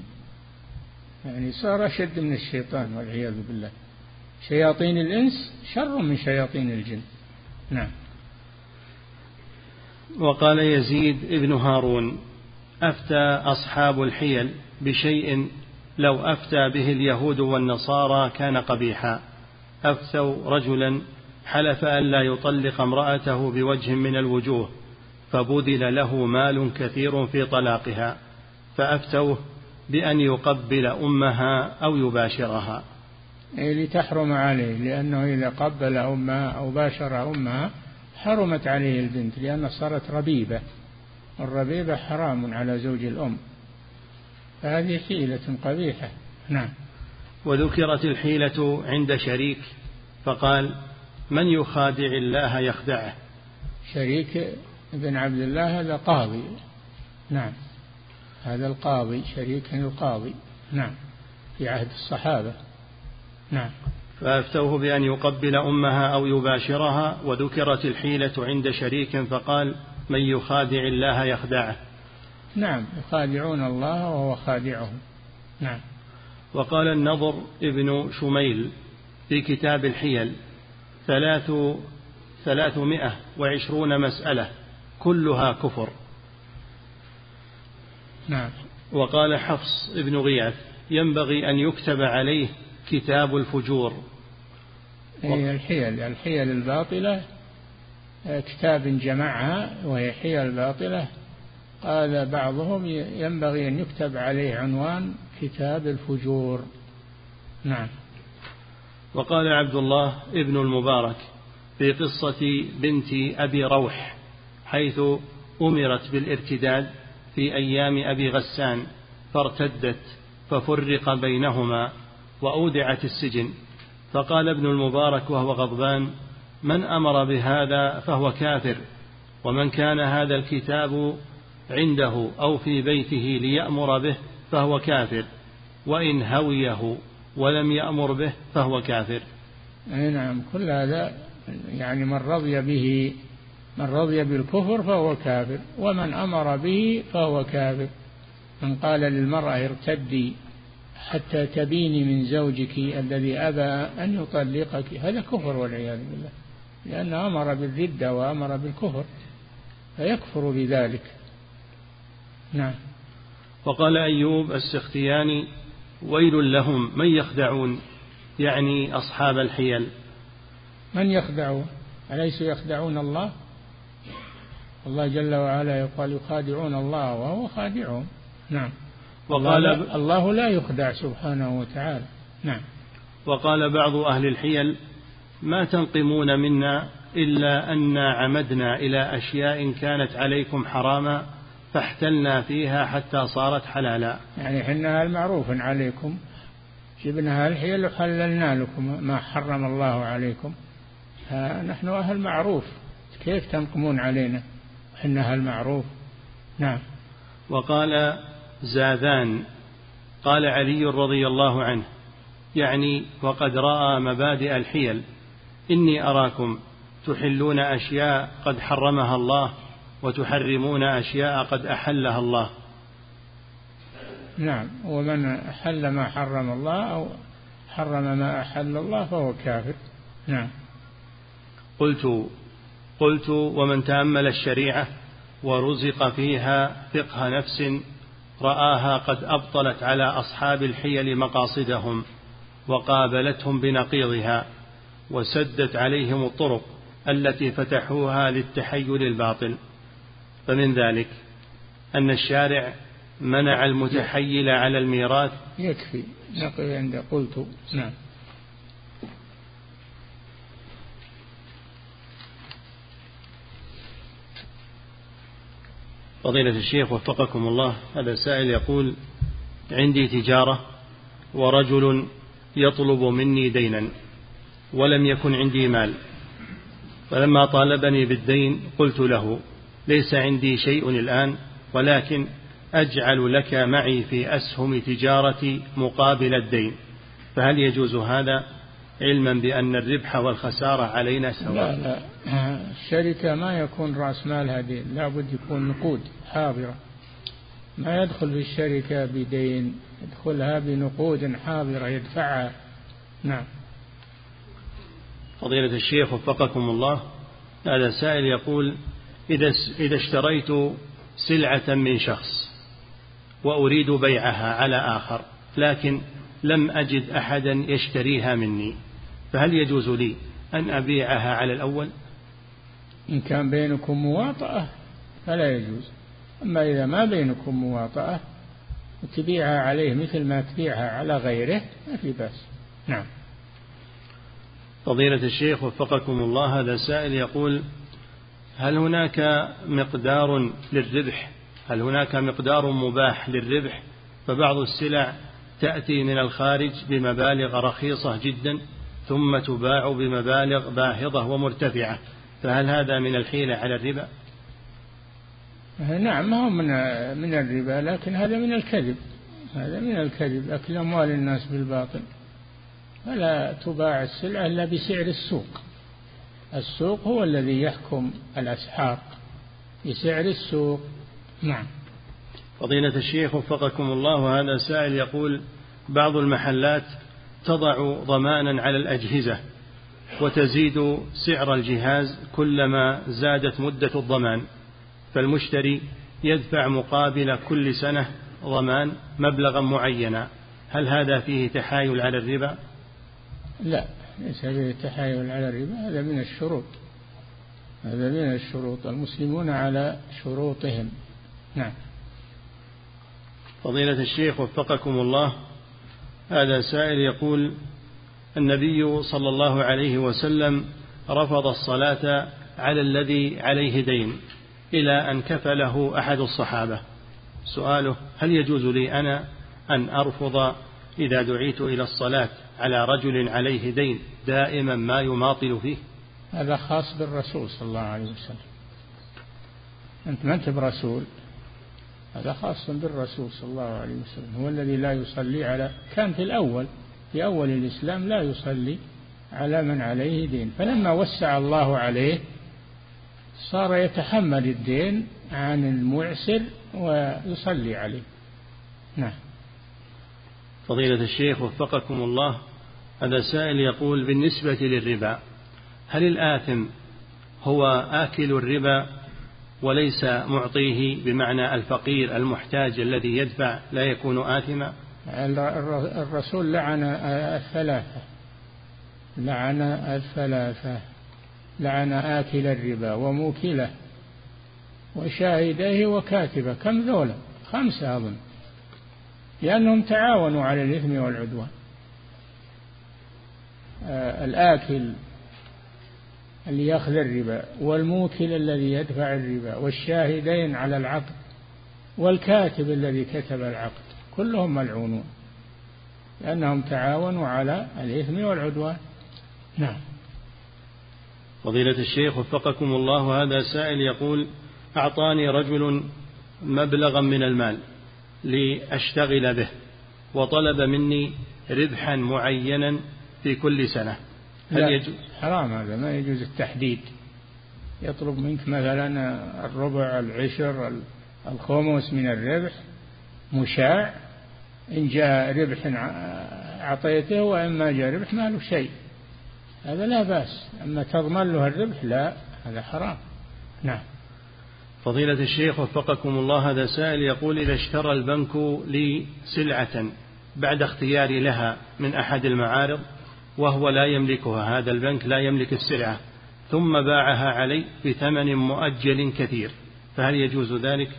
يعني صار أشد من الشيطان والعياذ بالله. شياطين الإنس شر من شياطين الجن. نعم. وقال يزيد ابن هارون أفتى أصحاب الحيل بشيء لو أفتى به اليهود والنصارى كان قبيحا. أفتوا رجلا حلف ألا يطلق امرأته بوجه من الوجوه فبذل له مال كثير في طلاقها فأفتوه بأن يقبل أمها أو يباشرها. إيه لتحرم عليه لأنه إذا قبل أمها أو باشر أمها حرمت عليه البنت لأنها صارت ربيبة. الربيبة حرام على زوج الأم. فهذه حيلة قبيحة. نعم. وذكرت الحيلة عند شريك فقال من يخادع الله يخدعه؟ شريك بن عبد الله هذا قاضي. نعم. هذا القاضي شريك القاضي. نعم. في عهد الصحابة. نعم. فأفتوه بأن يقبل أمها أو يباشرها وذكرت الحيلة عند شريك فقال من يخادع الله يخدعه؟ نعم يخادعون الله وهو خادعهم. نعم. وقال النضر ابن شميل في كتاب الحيل ثلاث ثلاثمائة وعشرون مسألة كلها كفر. نعم. وقال حفص ابن غياث ينبغي أن يكتب عليه كتاب الفجور. هي الحيل الحيل الباطلة كتاب جمعها وهي حيل باطلة قال بعضهم ينبغي أن يكتب عليه عنوان كتاب الفجور. نعم. وقال عبد الله ابن المبارك في قصة بنت أبي روح حيث أمرت بالارتداد في أيام أبي غسان فارتدت ففرق بينهما وأودعت السجن. فقال ابن المبارك وهو غضبان من أمر بهذا فهو كافر ومن كان هذا الكتاب عنده أو في بيته ليأمر به فهو كافر وإن هويه ولم يأمر به فهو كافر. أي نعم كل هذا يعني من رضي به من رضي بالكفر فهو كافر ومن أمر به فهو كافر. من قال للمرأة ارتدي حتى تبيني من زوجك الذي أبى أن يطلقك هذا كفر والعياذ بالله لأنه أمر بالردة وأمر بالكفر فيكفر بذلك. نعم. وقال أيوب السختياني ويل لهم من يخدعون؟ يعني أصحاب الحيل. من يخدعون؟ أليسوا يخدعون الله؟ الله جل وعلا يقال يخادعون الله وهو خادعهم. نعم. وقال الله لا يخدع سبحانه وتعالى. نعم. وقال بعض أهل الحيل ما تنقمون منا إلا أن عمدنا إلى أشياء كانت عليكم حراما فاحتلنا فيها حتى صارت حلالا. يعني حنا المعروف عليكم. جبنا الحيل وحللنا لكم ما حرم الله عليكم. نحن أهل معروف. كيف تنقمون علينا؟ حنا المعروف. نعم. وقال زاذان قال علي رضي الله عنه يعني وقد رأى مبادئ الحيل. إني أراكم تحلون أشياء قد حرمها الله وتحرمون أشياء قد أحلها الله. نعم ومن أحل ما حرم الله أو حرم ما أحل الله فهو كافر. نعم. قلت قلت ومن تأمل الشريعة ورزق فيها فقه نفس رآها قد أبطلت على أصحاب الحيل مقاصدهم وقابلتهم بنقيضها وسدت عليهم الطرق التي فتحوها للتحيل الباطل. فمن ذلك أن الشارع منع المتحيل على الميراث. يكفي. نقف عند قلت. نعم. فضيلة الشيخ وفقكم الله هذا سائل يقول عندي تجارة ورجل يطلب مني دينا ولم يكن عندي مال. فلما طالبني بالدين قلت له ليس عندي شيء الآن ولكن أجعل لك معي في أسهم تجارتي مقابل الدين. فهل يجوز هذا؟ علما بأن الربح والخسارة علينا سواء. لا لا. الشركة ما يكون رأس مالها دين لا بد يكون نقود حاضرة. ما يدخل في الشركة بدين يدخلها بنقود حاضرة يدفعها. نعم. فضيلة الشيخ وفقكم الله هذا سائل يقول إذا إذا اشتريت سلعة من شخص وأريد بيعها على آخر لكن لم أجد أحدا يشتريها مني فهل يجوز لي أن أبيعها على الأول؟ إن كان بينكم مواطأة فلا يجوز. أما إذا ما بينكم مواطأة وتبيعها عليه مثل ما تبيعها على غيره ما في بأس. نعم. فضيلة الشيخ وفقكم الله هذا سائل يقول هل هناك مقدار للربح؟ هل هناك مقدار مباح للربح؟ فبعض السلع تأتي من الخارج بمبالغ رخيصة جدا ثم تباع بمبالغ باهظة ومرتفعة. فهل هذا من الحيلة على الربا؟ نعم ما هو من من الربا لكن هذا من الكذب. هذا من الكذب أكل أموال الناس بالباطل. فلا تباع السلعة إلا بسعر السوق. السوق هو الذي يحكم الأسعار بسعر السوق. نعم. فضيلة الشيخ وفقكم الله هذا سائل يقول بعض المحلات تضع ضمانا على الأجهزة وتزيد سعر الجهاز كلما زادت مدة الضمان فالمشتري يدفع مقابل كل سنة ضمان مبلغا معينا. هل هذا فيه تحايل على الربا؟ لا. ليس فيه تحايل على الربا هذا من الشروط. هذا من الشروط. المسلمون على شروطهم. نعم. فضيلة الشيخ وفقكم الله هذا سائل يقول النبي صلى الله عليه وسلم رفض الصلاة على الذي عليه دين إلى أن كفله أحد الصحابة. سؤاله هل يجوز لي أنا أن أرفض إذا دعيت إلى الصلاة على رجل عليه دين دائما ما يماطل فيه؟ هذا خاص بالرسول صلى الله عليه وسلم. أنت ما أنت برسول؟ هذا خاص بالرسول صلى الله عليه وسلم. هو الذي لا يصلي على كان في الأول في أول الإسلام لا يصلي على من عليه دين. فلما وسع الله عليه صار يتحمل الدين عن المعسر ويصلي عليه. نعم. فضيلة الشيخ وفقكم الله هذا سائل يقول بالنسبة للربا هل الآثم هو آكل الربا وليس معطيه بمعنى الفقير المحتاج الذي يدفع لا يكون آثما؟ الرسول لعن الثلاثة لعن الثلاثة لعن آكل الربا وموكله وشاهديه وكاتبه كم ذولا؟ خمسة أظن. لأنهم تعاونوا على الإثم والعدوان. آه الآكل اللي يأخذ الربا والموكل الذي يدفع الربا والشاهدين على العقد والكاتب الذي كتب العقد كلهم ملعونون لأنهم تعاونوا على الإثم والعدوان. نعم. فضيلة الشيخ وفقكم الله هذا سائل يقول أعطاني رجل مبلغا من المال. لأشتغل به وطلب مني ربحا معينا في كل سنة. هل لا يجوز؟ حرام هذا ما يجوز التحديد. يطلب منك مثلا الربع العشر الخمس من الربح مشاع. إن جاء ربح أعطيته وإن ما جاء ربح ما له شيء. هذا لا بأس. أما تضمن له الربح لا هذا حرام. نعم. فضيلة الشيخ وفقكم الله هذا سائل يقول إذا اشترى البنك لي سلعة بعد اختياري لها من أحد المعارض وهو لا يملكها هذا البنك لا يملك السلعة ثم باعها علي بثمن مؤجل كثير فهل يجوز ذلك؟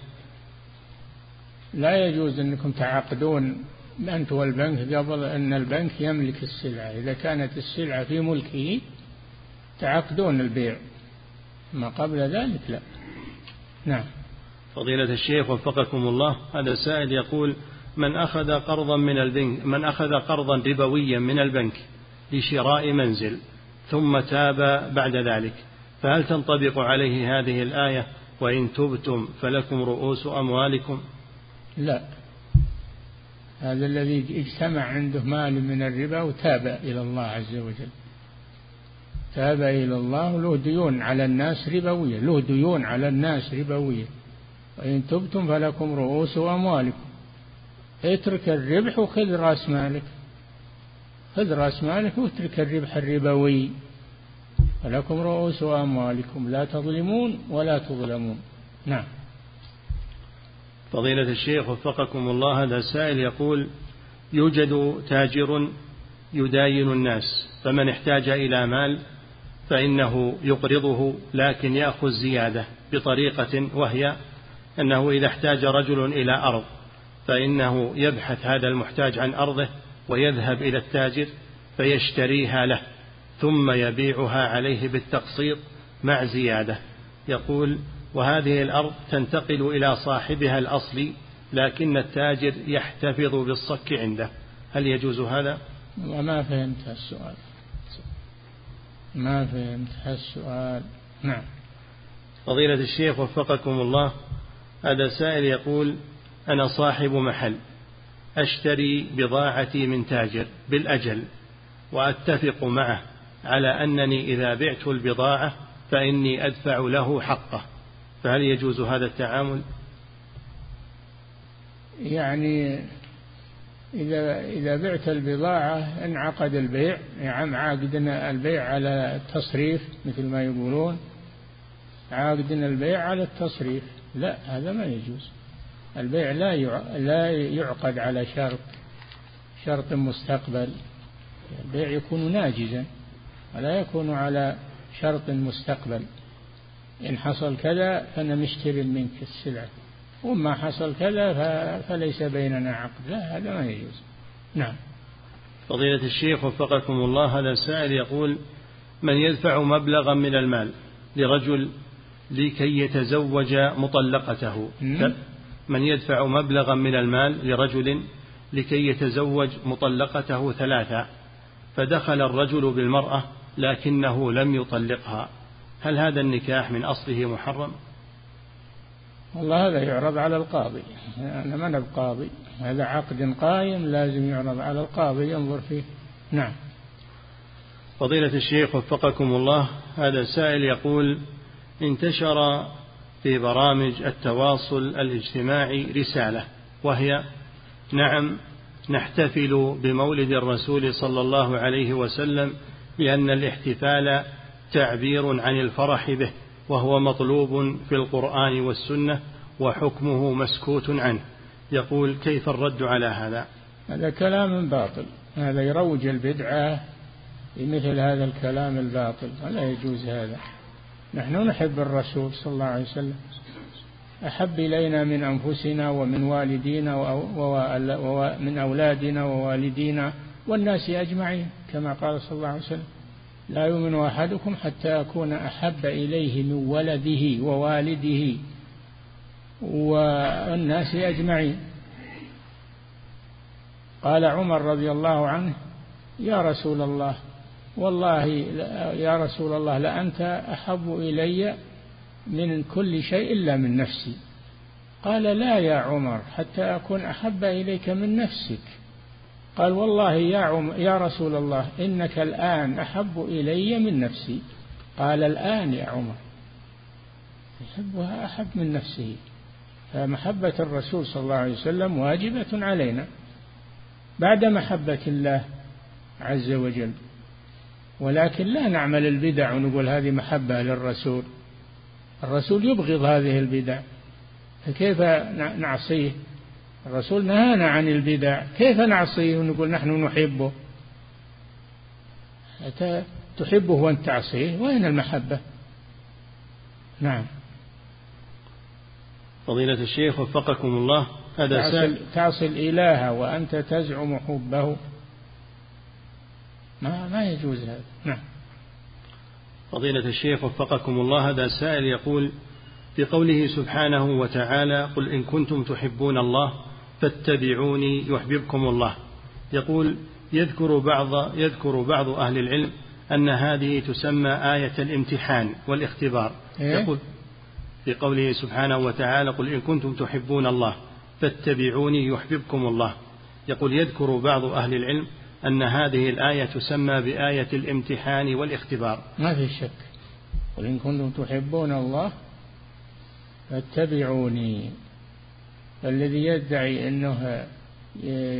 لا يجوز أنكم تعقدون أنت والبنك قبل أن البنك يملك السلعة إذا كانت السلعة في ملكه تعقدون البيع ما قبل ذلك لا نعم. فضيلة الشيخ وفقكم الله هذا سائل يقول من أخذ قرضا من البنك من أخذ قرضا ربويا من البنك لشراء منزل ثم تاب بعد ذلك فهل تنطبق عليه هذه الآية؟ وإن تبتم فلكم رؤوس أموالكم. لا. هذا الذي اجتمع عنده مال من الربا وتاب إلى الله عز وجل. تاب إلى الله له ديون على الناس ربوية له ديون على الناس ربوية. وإن تبتم فلكم رؤوس أموالكم. اترك الربح وخذ رأس مالك. خذ رأس مالك واترك الربح الربوي. فلكم رؤوس أموالكم. لا تظلمون ولا تظلمون. نعم. فضيلة الشيخ وفقكم الله هذا سائل يقول يوجد تاجر يداين الناس فمن احتاج إلى مال فإنه يقرضه لكن يأخذ زيادة بطريقة وهي أنه إذا احتاج رجل إلى أرض فإنه يبحث هذا المحتاج عن أرضه ويذهب إلى التاجر فيشتريها له ثم يبيعها عليه بالتقسيط مع زيادة. يقول وهذه الأرض تنتقل إلى صاحبها الأصلي لكن التاجر يحتفظ بالصك عنده. هل يجوز هذا؟ ما فهمت السؤال. ما فهمت السؤال نعم. فضيلة الشيخ وفقكم الله هذا سائل يقول أنا صاحب محل أشتري بضاعتي من تاجر بالأجل وأتفق معه على أنني إذا بعت البضاعة فإني أدفع له حقه. فهل يجوز هذا التعامل؟ يعني إذا إذا بعت البضاعة انعقد البيع يعني عاقدنا البيع على التصريف مثل ما يقولون. عاقدنا البيع على التصريف. لا هذا ما يجوز. البيع لا لا يعقد على شرط شرط مستقبل. البيع يكون ناجزا ولا يكون على شرط مستقبل. إن حصل كذا فأنا مشتري منك السلعة وما حصل كذا فليس بيننا عقد. لا هذا ما يجوز. نعم. فضيلة الشيخ وفقكم الله هذا سائل يقول من يدفع مبلغا من المال لرجل لكي يتزوج مطلقته؟ من يدفع مبلغا من المال لرجل لكي يتزوج مطلقته ثلاثة فدخل الرجل بالمرأة لكنه لم يطلقها. هل هذا النكاح من أصله محرم؟ والله هذا يعرض على القاضي. أنا ما بقاضي هذا عقد قائم لازم يعرض على القاضي ينظر فيه. نعم. فضيلة الشيخ وفقكم الله هذا سائل يقول انتشر في برامج التواصل الاجتماعي رسالة وهي نعم نحتفل بمولد الرسول صلى الله عليه وسلم لأن الاحتفال تعبير عن الفرح به. وهو مطلوب في القرآن والسنة وحكمه مسكوت عنه. يقول كيف الرد على هذا؟ هذا كلام باطل. هذا يروج البدعة بمثل هذا الكلام الباطل. ولا يجوز هذا. نحن نحب الرسول صلى الله عليه وسلم. أحب إلينا من أنفسنا ومن والدينا ومن أولادنا ووالدينا والناس أجمعين كما قال صلى الله عليه وسلم. لا يؤمن أحدكم حتى أكون أحب إليه من ولده ووالده والناس أجمعين. قال عمر رضي الله عنه يا رسول الله والله يا رسول الله لأنت أحب إلي من كل شيء إلا من نفسي. قال لا يا عمر حتى أكون أحب إليك من نفسك. قال والله يا عم يا رسول الله إنك الآن أحب إلي من نفسي. قال الآن يا عمر يحبها أحب من نفسه. فمحبة الرسول صلى الله عليه وسلم واجبة علينا. بعد محبة الله عز وجل ولكن لا نعمل البدع ونقول هذه محبة للرسول. الرسول يبغض هذه البدع فكيف نعصيه؟ الرسول نهانا عن البدع. كيف نعصيه ونقول نحن نحبه؟ تحبه وأنت تعصيه؟ وين المحبة؟ نعم. فضيلة الشيخ وفقكم الله هذا تعصي, تعصي الإله وأنت تزعم حبه. ما ما يجوز هذا. نعم. فضيلة الشيخ وفقكم الله هذا سائل يقول في قوله سبحانه وتعالى قل إن كنتم تحبون الله فاتبعوني يحببكم الله. يقول يذكر بعض يذكر بعض أهل العلم أن هذه تسمى آية الامتحان والاختبار. إيه؟ يقول في قوله سبحانه وتعالى قل إن كنتم تحبون الله فاتبعوني يحببكم الله. يقول يذكر بعض أهل العلم أن هذه الآية تسمى بآية الامتحان والاختبار. ما في شك. قل إن كنتم تحبون الله فاتبعوني. الذي يدعي أنه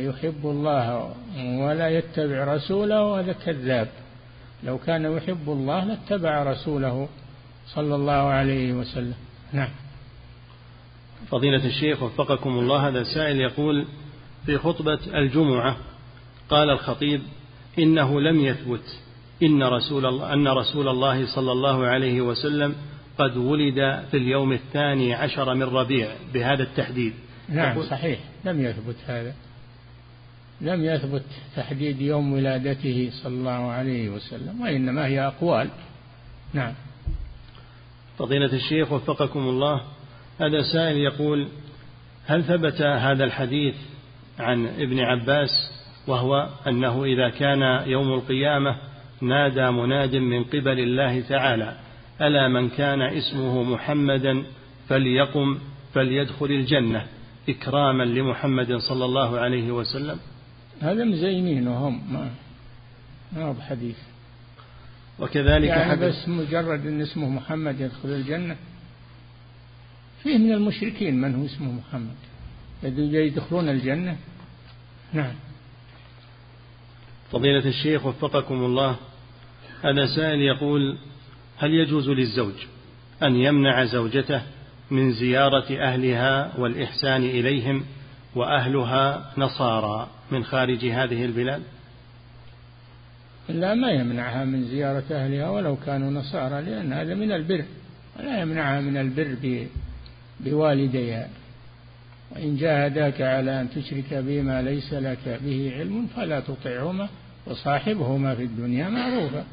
يحب الله ولا يتبع رسوله هذا كذاب. لو كان يحب الله لاتبع رسوله صلى الله عليه وسلم. نعم. فضيلة الشيخ وفقكم الله هذا سائل يقول في خطبة الجمعة قال الخطيب إنه لم يثبت إن رسول الله أن رسول الله صلى الله عليه وسلم قد ولد في اليوم الثاني عشر من ربيع بهذا التحديد. نعم صحيح. لم يثبت هذا. لم يثبت تحديد يوم ولادته صلى الله عليه وسلم وإنما هي أقوال. نعم. فضيلة الشيخ وفقكم الله هذا سائل يقول هل ثبت هذا الحديث عن ابن عباس وهو أنه إذا كان يوم القيامة نادى مناد من قبل الله تعالى ألا من كان اسمه محمدا فليقم فليدخل الجنة؟ إكراما لمحمد صلى الله عليه وسلم؟ هذا مزينينه هم ما ما هو بحديث. وكذلك يعني بس مجرد إن اسمه محمد يدخل الجنة فيه من المشركين من هو اسمه محمد يدخلون الجنة. نعم. فضيلة الشيخ وفقكم الله هذا سائل يقول هل يجوز للزوج أن يمنع زوجته من زيارة أهلها والإحسان إليهم وأهلها نصارى من خارج هذه البلاد؟ لا ما يمنعها من زيارة أهلها ولو كانوا نصارى لأن هذا من البر. ولا يمنعها من البر بوالديها. وإن جاهداك على أن تشرك بما ليس لك به علم فلا تطعهما وصاحبهما في الدنيا معروفا.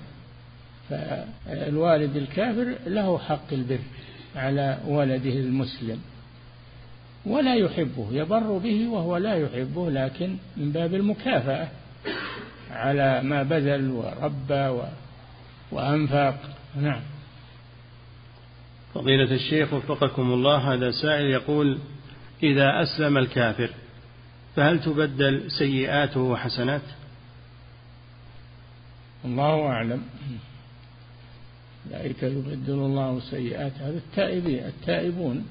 فالوالد الكافر له حق البر. على ولده المسلم ولا يحبه يبر به وهو لا يحبه لكن من باب المكافأة على ما بذل وربى وأنفق نعم. فضيلة الشيخ وفقكم الله هذا سائل يقول إذا أسلم الكافر فهل تبدل سيئاته حسنات الله أعلم. أولئك يبدل الله سيئات. هذا التائبين التائبون.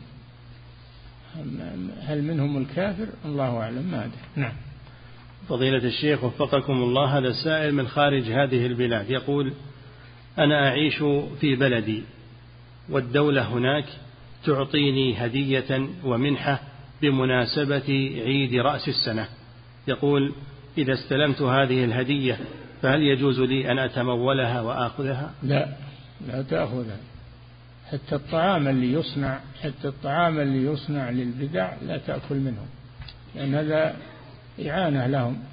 هل منهم الكافر؟ الله أعلم. ما أدري. نعم. فضيلة الشيخ وفقكم الله هذا السائل من خارج هذه البلاد يقول أنا أعيش في بلدي والدولة هناك تعطيني هدية ومنحة بمناسبة عيد رأس السنة. يقول إذا استلمت هذه الهدية فهل يجوز لي أن أتمولها وآخذها؟ لا. لا تأخذها حتى الطعام اللي يصنع حتى الطعام اللي يصنع للبدع لا تأكل منه لأن هذا إعانة لهم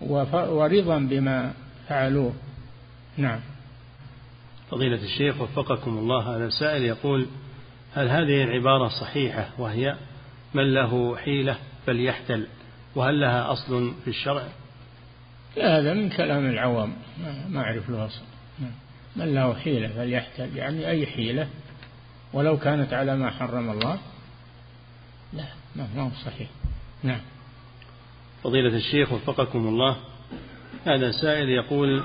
ورضا بما فعلوه. نعم. فضيلة الشيخ وفقكم الله هذا السائل يقول هل هذه العبارة صحيحة وهي من له حيلة فليحتل وهل لها أصل في الشرع؟ لا هذا من كلام العوام ما أعرف له أصل نعم. من له حيلة فليحتل يعني أي حيلة ولو كانت على ما حرم الله. لا ما هو صحيح. نعم. فضيلة الشيخ وفقكم الله. هذا سائل يقول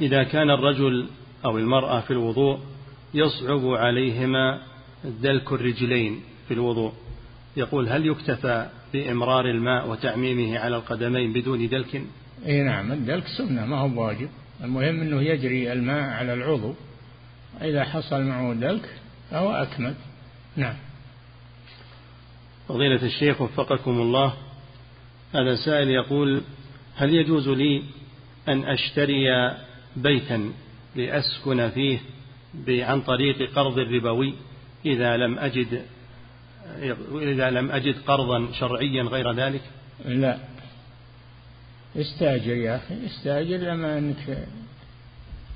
إذا كان الرجل أو المرأة في الوضوء يصعب عليهما دلك الرجلين في الوضوء. يقول هل يكتفى بإمرار الماء وتعميمه على القدمين بدون دلك؟ إي نعم الدلك سنة ما هو واجب المهم أنه يجري الماء على العضو. إذا حصل معه دلك فهو أكمل. نعم. فضيلة الشيخ وفقكم الله هذا سائل يقول هل يجوز لي أن أشتري بيتا لأسكن فيه عن طريق قرض ربوي إذا لم أجد إذا لم أجد قرضا شرعيا غير ذلك؟ لا. استاجر يا أخي استاجر لما أنك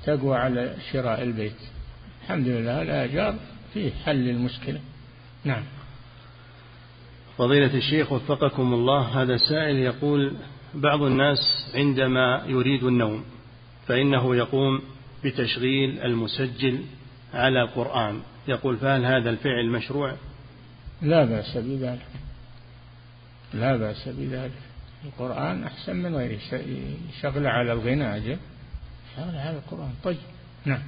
تقوى على شراء البيت. الحمد لله الآجار فيه حل المشكلة. نعم. فضيلة الشيخ وفقكم الله هذا سائل يقول بعض الناس عندما يريد النوم فإنه يقوم بتشغيل المسجل على القرآن يقول فهل هذا الفعل مشروع؟ لا بأس بذلك. لا بأس بذلك. القرآن أحسن من غيره. شغله على الغناء أجل شغله على القرآن. طيب. نعم.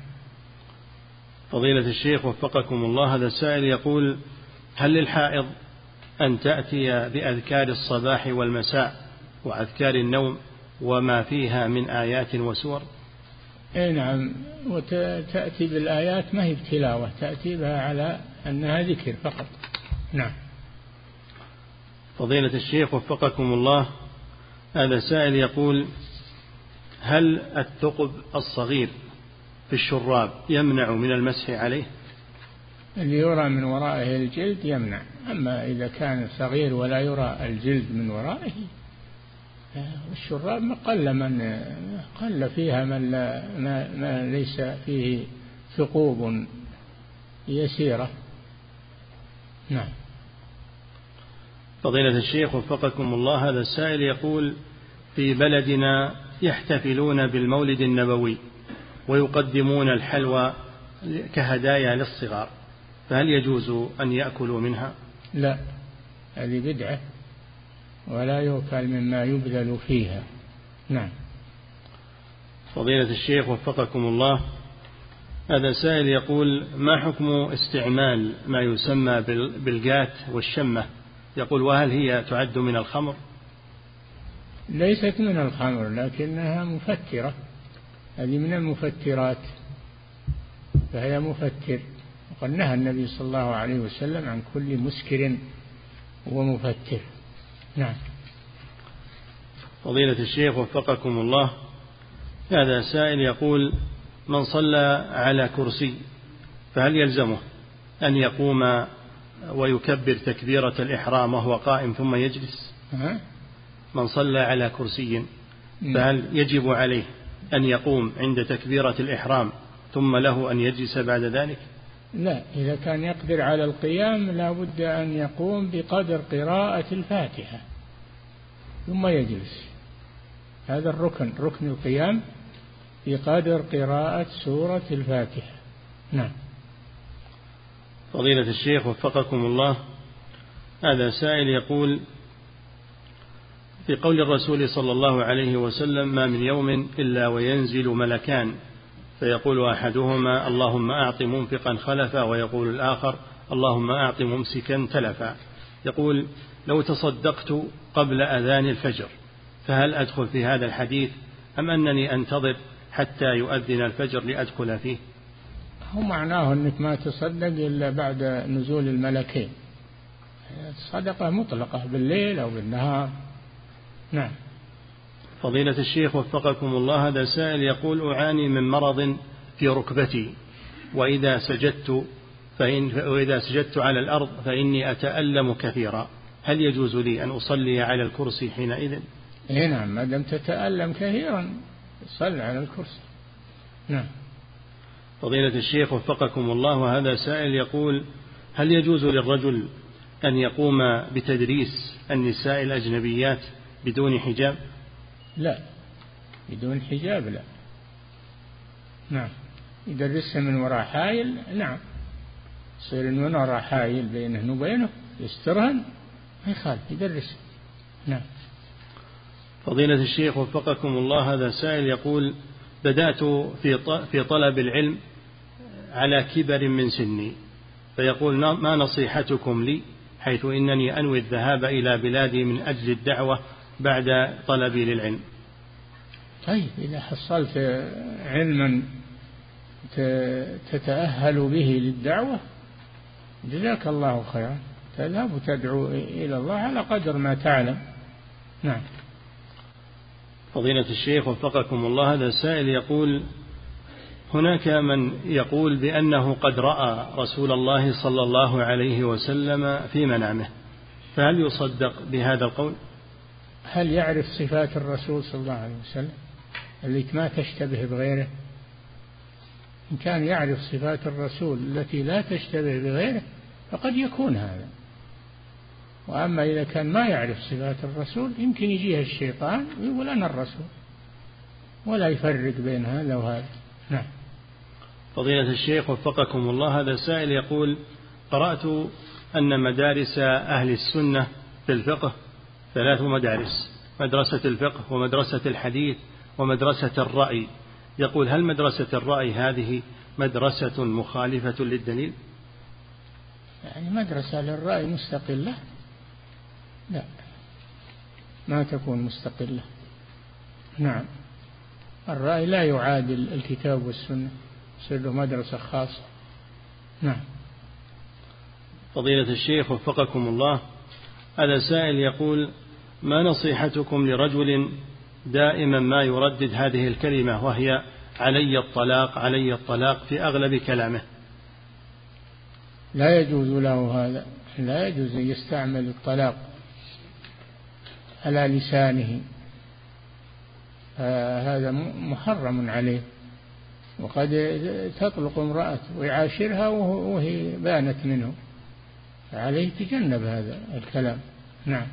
فضيلة الشيخ وفقكم الله هذا السائل يقول هل للحائض أن تأتي بأذكار الصباح والمساء وأذكار النوم وما فيها من آيات وسور؟ إي نعم. وتأتي بالآيات ما هي بتلاوة تأتي بها على أنها ذكر فقط. نعم. فضيلة الشيخ وفقكم الله هذا سائل يقول هل الثقب الصغير في الشراب يمنع من المسح عليه؟ اللي يرى من ورائه الجلد يمنع أما إذا كان صغير ولا يرى الجلد من ورائه الشراب قل من قل فيها من لا ما, ما ليس فيه ثقوب يسيرة. نعم. فضيلة الشيخ وفقكم الله هذا السائل يقول في بلدنا يحتفلون بالمولد النبوي ويقدمون الحلوى كهدايا للصغار فهل يجوز أن يأكلوا منها؟ لا هذه بدعة ولا يؤكل مما يبذل فيها. نعم. فضيلة الشيخ وفقكم الله هذا سائل يقول ما حكم استعمال ما يسمى بالجات والشمة؟ يقول وهل هي تعد من الخمر؟ ليست من الخمر لكنها مفترة هذه من المفترات فهي مفتر وقد نهى النبي صلى الله عليه وسلم عن كل مسكر ومفتر نعم. فضيلة الشيخ وفقكم الله هذا سائل يقول من صلى على كرسي فهل يلزمه أن يقوم ويكبر تكبيرة الإحرام وهو قائم ثم يجلس. من صلى على كرسي فهل يجب عليه أن يقوم عند تكبيرة الإحرام ثم له أن يجلس بعد ذلك؟ لا إذا كان يقدر على القيام لا بد أن يقوم بقدر قراءة الفاتحة ثم يجلس. هذا الركن ركن القيام بقدر قراءة سورة الفاتحة. نعم. فضيلة الشيخ وفقكم الله. هذا سائل يقول في قول الرسول صلى الله عليه وسلم ما من يوم إلا وينزل ملكان فيقول أحدهما اللهم أعط منفقا خلفا ويقول الآخر اللهم أعط ممسكا تلفا يقول لو تصدقت قبل أذان الفجر فهل أدخل في هذا الحديث؟ أم أنني أنتظر حتى يؤذن الفجر لأدخل فيه؟ هو معناه أنك ما تصدق إلا بعد نزول الملكين. الصدقة مطلقة بالليل أو بالنهار. نعم. فضيلة الشيخ وفقكم الله هذا سائل يقول أعاني من مرض في ركبتي وإذا سجدت فإن وإذا سجدت على الأرض فإني أتألم كثيرا. هل يجوز لي أن أصلي على الكرسي حينئذ؟ إيه نعم ما دام تتألم كثيرا صل على الكرسي. نعم. فضيلة الشيخ وفقكم الله وهذا سائل يقول هل يجوز للرجل أن يقوم بتدريس النساء الأجنبيات بدون حجاب؟ لا بدون حجاب لا. نعم. يدرسها من وراء حائل؟ نعم. يصير من وراء حائل بينه وبينه يسترهن ما يخالف يدرس. نعم. فضيلة الشيخ وفقكم الله هذا سائل يقول بدأت في في طلب العلم على كبر من سني. فيقول ما نصيحتكم لي حيث إنني أنوي الذهاب إلى بلادي من أجل الدعوة بعد طلبي للعلم. طيب إذا حصلت علما تتأهل به للدعوة جزاك الله خيرا. تذهب وتدعو إلى الله على قدر ما تعلم. نعم. فضيلة الشيخ وفقكم الله هذا السائل يقول هناك من يقول بأنه قد رأى رسول الله صلى الله عليه وسلم في منامه فهل يصدق بهذا القول؟ هل يعرف صفات الرسول صلى الله عليه وسلم التي ما تشتبه بغيره إن كان يعرف صفات الرسول التي لا تشتبه بغيره فقد يكون هذا وأما إذا كان ما يعرف صفات الرسول يمكن يجيه الشيطان ويقول أنا الرسول. ولا يفرق بين هذا وهذا. نعم. فضيلة الشيخ وفقكم الله هذا سائل يقول قرأت أن مدارس أهل السنة في الفقه ثلاث مدارس مدرسة الفقه ومدرسة الحديث ومدرسة الرأي. يقول هل مدرسة الرأي هذه مدرسة مخالفة للدليل؟ يعني مدرسة للرأي مستقلة. لا. ما تكون مستقلة. نعم. الرأي لا يعادل الكتاب والسنة. يصير له مدرسة خاصة. نعم. فضيلة الشيخ وفقكم الله هذا سائل يقول ما نصيحتكم لرجل دائما ما يردد هذه الكلمة وهي علي الطلاق علي الطلاق في أغلب كلامه؟ لا يجوز له هذا. لا يجوز أن يستعمل الطلاق. على لسانه. هذا محرم عليه. وقد تطلق امرأة ويعاشرها وهي بانت منه. فعليه تجنب هذا الكلام. نعم.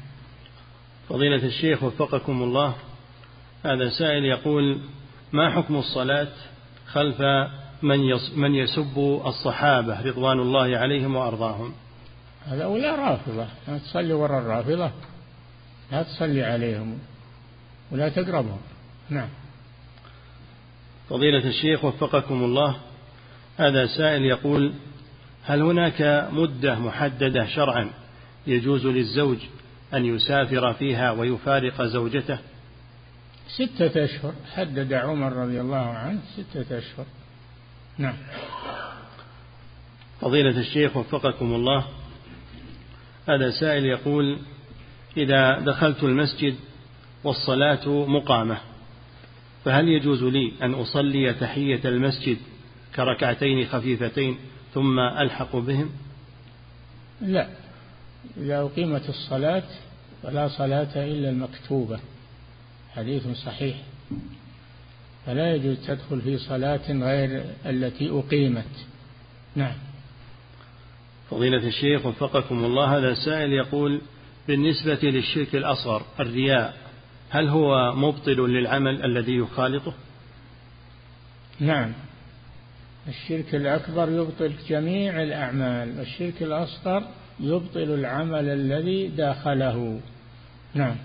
فضيلة الشيخ وفقكم الله هذا سائل يقول ما حكم الصلاة خلف من من يسب الصحابة رضوان الله عليهم وأرضاهم؟ هذا ولا رافضة. تصلي وراء الرافضة. لا تصلي عليهم ولا تقربهم. نعم. فضيلة الشيخ وفقكم الله هذا سائل يقول هل هناك مدة محددة شرعا يجوز للزوج أن يسافر فيها ويفارق زوجته؟ ستة أشهر. حدد عمر رضي الله عنه ستة أشهر. نعم. فضيلة الشيخ وفقكم الله هذا سائل يقول إذا دخلت المسجد والصلاة مقامة فهل يجوز لي أن أصلي تحية المسجد كركعتين خفيفتين ثم ألحق بهم؟ لا. إذا أقيمت الصلاة فلا صلاة إلا المكتوبة حديث صحيح. فلا يجوز تدخل في صلاة غير التي أقيمت. نعم. فضيلة الشيخ وفقكم الله هذا سائل يقول بالنسبة للشرك الأصغر الرياء هل هو مبطل للعمل الذي يخالطه؟ نعم. الشرك الأكبر يبطل جميع الأعمال والشرك الأصغر يبطل العمل الذي داخله. نعم.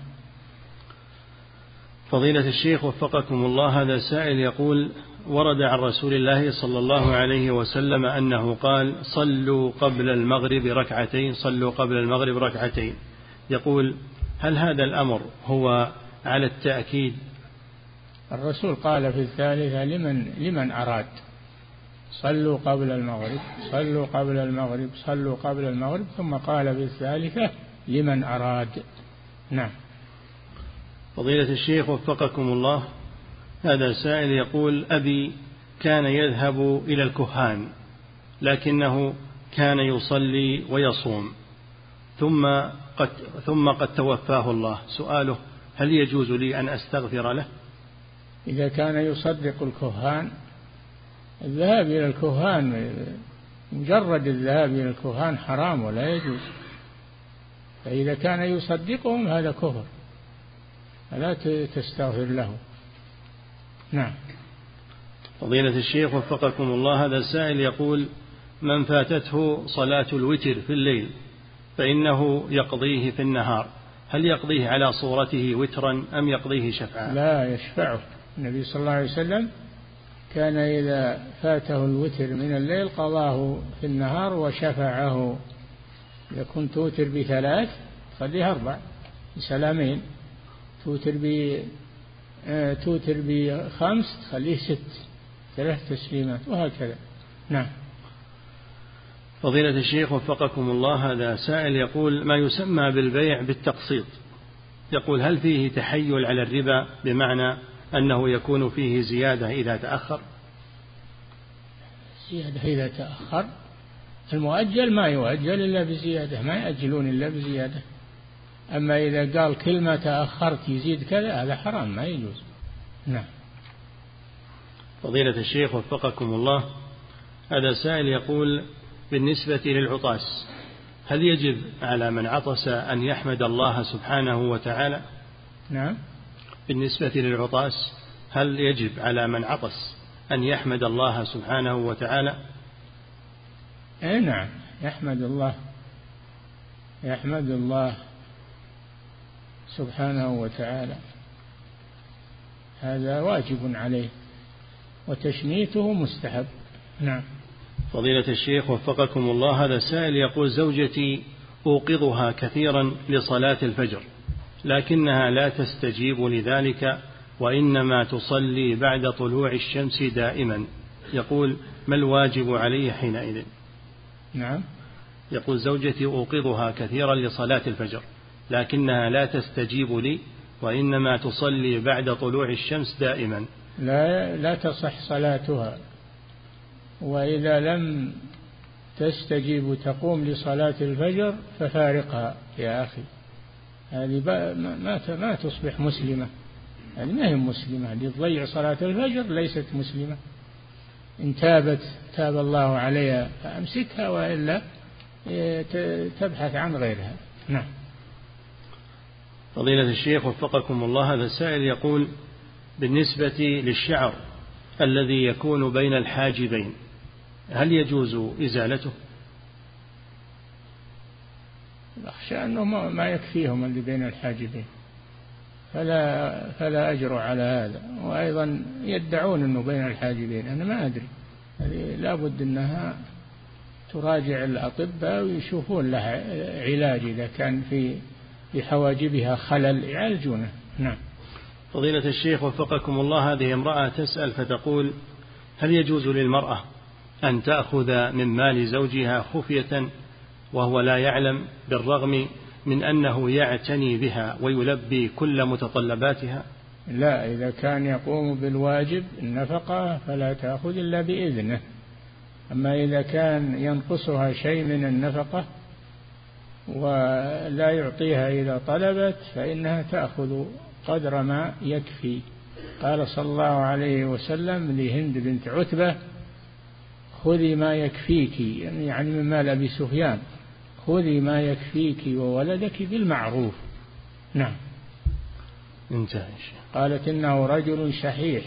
فضيلة الشيخ وفقكم الله هذا سائل يقول ورد عن رسول الله صلى الله عليه وسلم أنه قال صلوا قبل المغرب ركعتين صلوا قبل المغرب ركعتين. يقول هل هذا الأمر هو على التأكيد؟ الرسول قال في الثالثة لمن لمن أراد؟ صلوا قبل المغرب صلوا قبل المغرب صلوا قبل المغرب ثم قال في الثالثة لمن أراد؟ نعم. فضيلة الشيخ وفقكم الله هذا سائل يقول أبي كان يذهب إلى الكهان لكنه كان يصلي ويصوم. ثم قد ثم قد توفاه الله. سؤاله هل يجوز لي أن أستغفر له؟ إذا كان يصدق الكهان الذهاب إلى الكهان مجرد الذهاب إلى الكهان حرام ولا يجوز. فإذا كان يصدقهم هذا كفر. فلا تستغفر له. نعم. فضيلة الشيخ وفقكم الله هذا السائل يقول من فاتته صلاة الوتر في الليل؟ فإنه يقضيه في النهار. هل يقضيه على صورته وترا أم يقضيه شفعا؟ لا يشفعه. النبي صلى الله عليه وسلم كان إذا فاته الوتر من الليل قضاه في النهار وشفعه. كنت توتر بثلاث خليه أربع بسلامين. توتر ب آه، توتر بخمس تخليه ست. ثلاث تسليمات وهكذا. نعم. فضيلة الشيخ وفقكم الله هذا سائل يقول ما يسمى بالبيع بالتقسيط؟ يقول هل فيه تحيل على الربا بمعنى أنه يكون فيه زيادة إذا تأخر؟ زيادة إذا تأخر؟ المؤجل ما يؤجل إلا بزيادة ما يأجلون إلا بزيادة. أما إذا قال كل ما تأخرت يزيد كذا هذا حرام ما يجوز. نعم. فضيلة الشيخ وفقكم الله هذا سائل يقول بالنسبة للعطاس هل يجب على من عطس أن يحمد الله سبحانه وتعالى؟ نعم. بالنسبة للعطاس هل يجب على من عطس أن يحمد الله سبحانه وتعالى؟ أي نعم يحمد الله يحمد الله سبحانه وتعالى. هذا واجب عليه وتشميته مستحب. نعم. فضيلة الشيخ وفقكم الله هذا سائل يقول زوجتي أوقظها كثيرا لصلاة الفجر لكنها لا تستجيب لذلك وإنما تصلي بعد طلوع الشمس دائما. يقول ما الواجب علي حينئذ؟ نعم. يقول زوجتي أوقظها كثيرا لصلاة الفجر لكنها لا تستجيب لي وإنما تصلي بعد طلوع الشمس دائما. لا لا تصح صلاتها. وإذا لم تستجيب تقوم لصلاة الفجر ففارقها يا أخي. هذه ما ما تصبح مسلمة. هذه ما هي مسلمة. اللي تضيع صلاة الفجر ليست مسلمة. إن تابت تاب الله عليها فأمسكها وإلا تبحث عن غيرها. نعم. فضيلة الشيخ وفقكم الله هذا السائل يقول بالنسبة للشعر الذي يكون بين الحاجبين هل يجوز إزالته؟ أخشى أنه ما يكفيهم اللي بين الحاجبين. فلا فلا أجر على هذا. وأيضا يدعون أنه بين الحاجبين. أنا ما أدري. هذه لابد أنها تراجع الأطباء ويشوفون لها علاج إذا كان في في حواجبها خلل يعالجونه. نعم. فضيلة الشيخ وفقكم الله هذه امرأة تسأل فتقول هل يجوز للمرأة أن تأخذ من مال زوجها خفية وهو لا يعلم بالرغم من أنه يعتني بها ويلبي كل متطلباتها. لا إذا كان يقوم بالواجب النفقة فلا تأخذ إلا بإذنه. أما إذا كان ينقصها شيء من النفقة ولا يعطيها إذا طلبت فإنها تأخذ قدر ما يكفي. قال صلى الله عليه وسلم لهند بنت عتبة خذي ما يكفيك يعني من مال أبي سفيان. خذي ما يكفيك وولدك بالمعروف. نعم. انتهى قالت إنه رجل شحيح.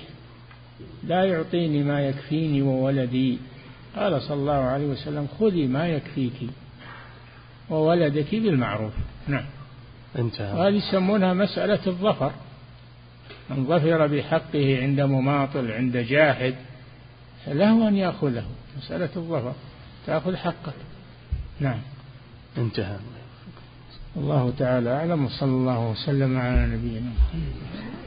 لا يعطيني ما يكفيني وولدي. قال صلى الله عليه وسلم خذي ما يكفيك وولدك بالمعروف. نعم. انتهى. وهذه يسمونها مسألة الظفر. من ظفر بحقه عند مماطل عند جاحد له أن يأخذه مسألة الظفر تأخذ حقك. نعم. انتهى. الله تعالى أعلم وصلى الله وسلم على نبينا محمد.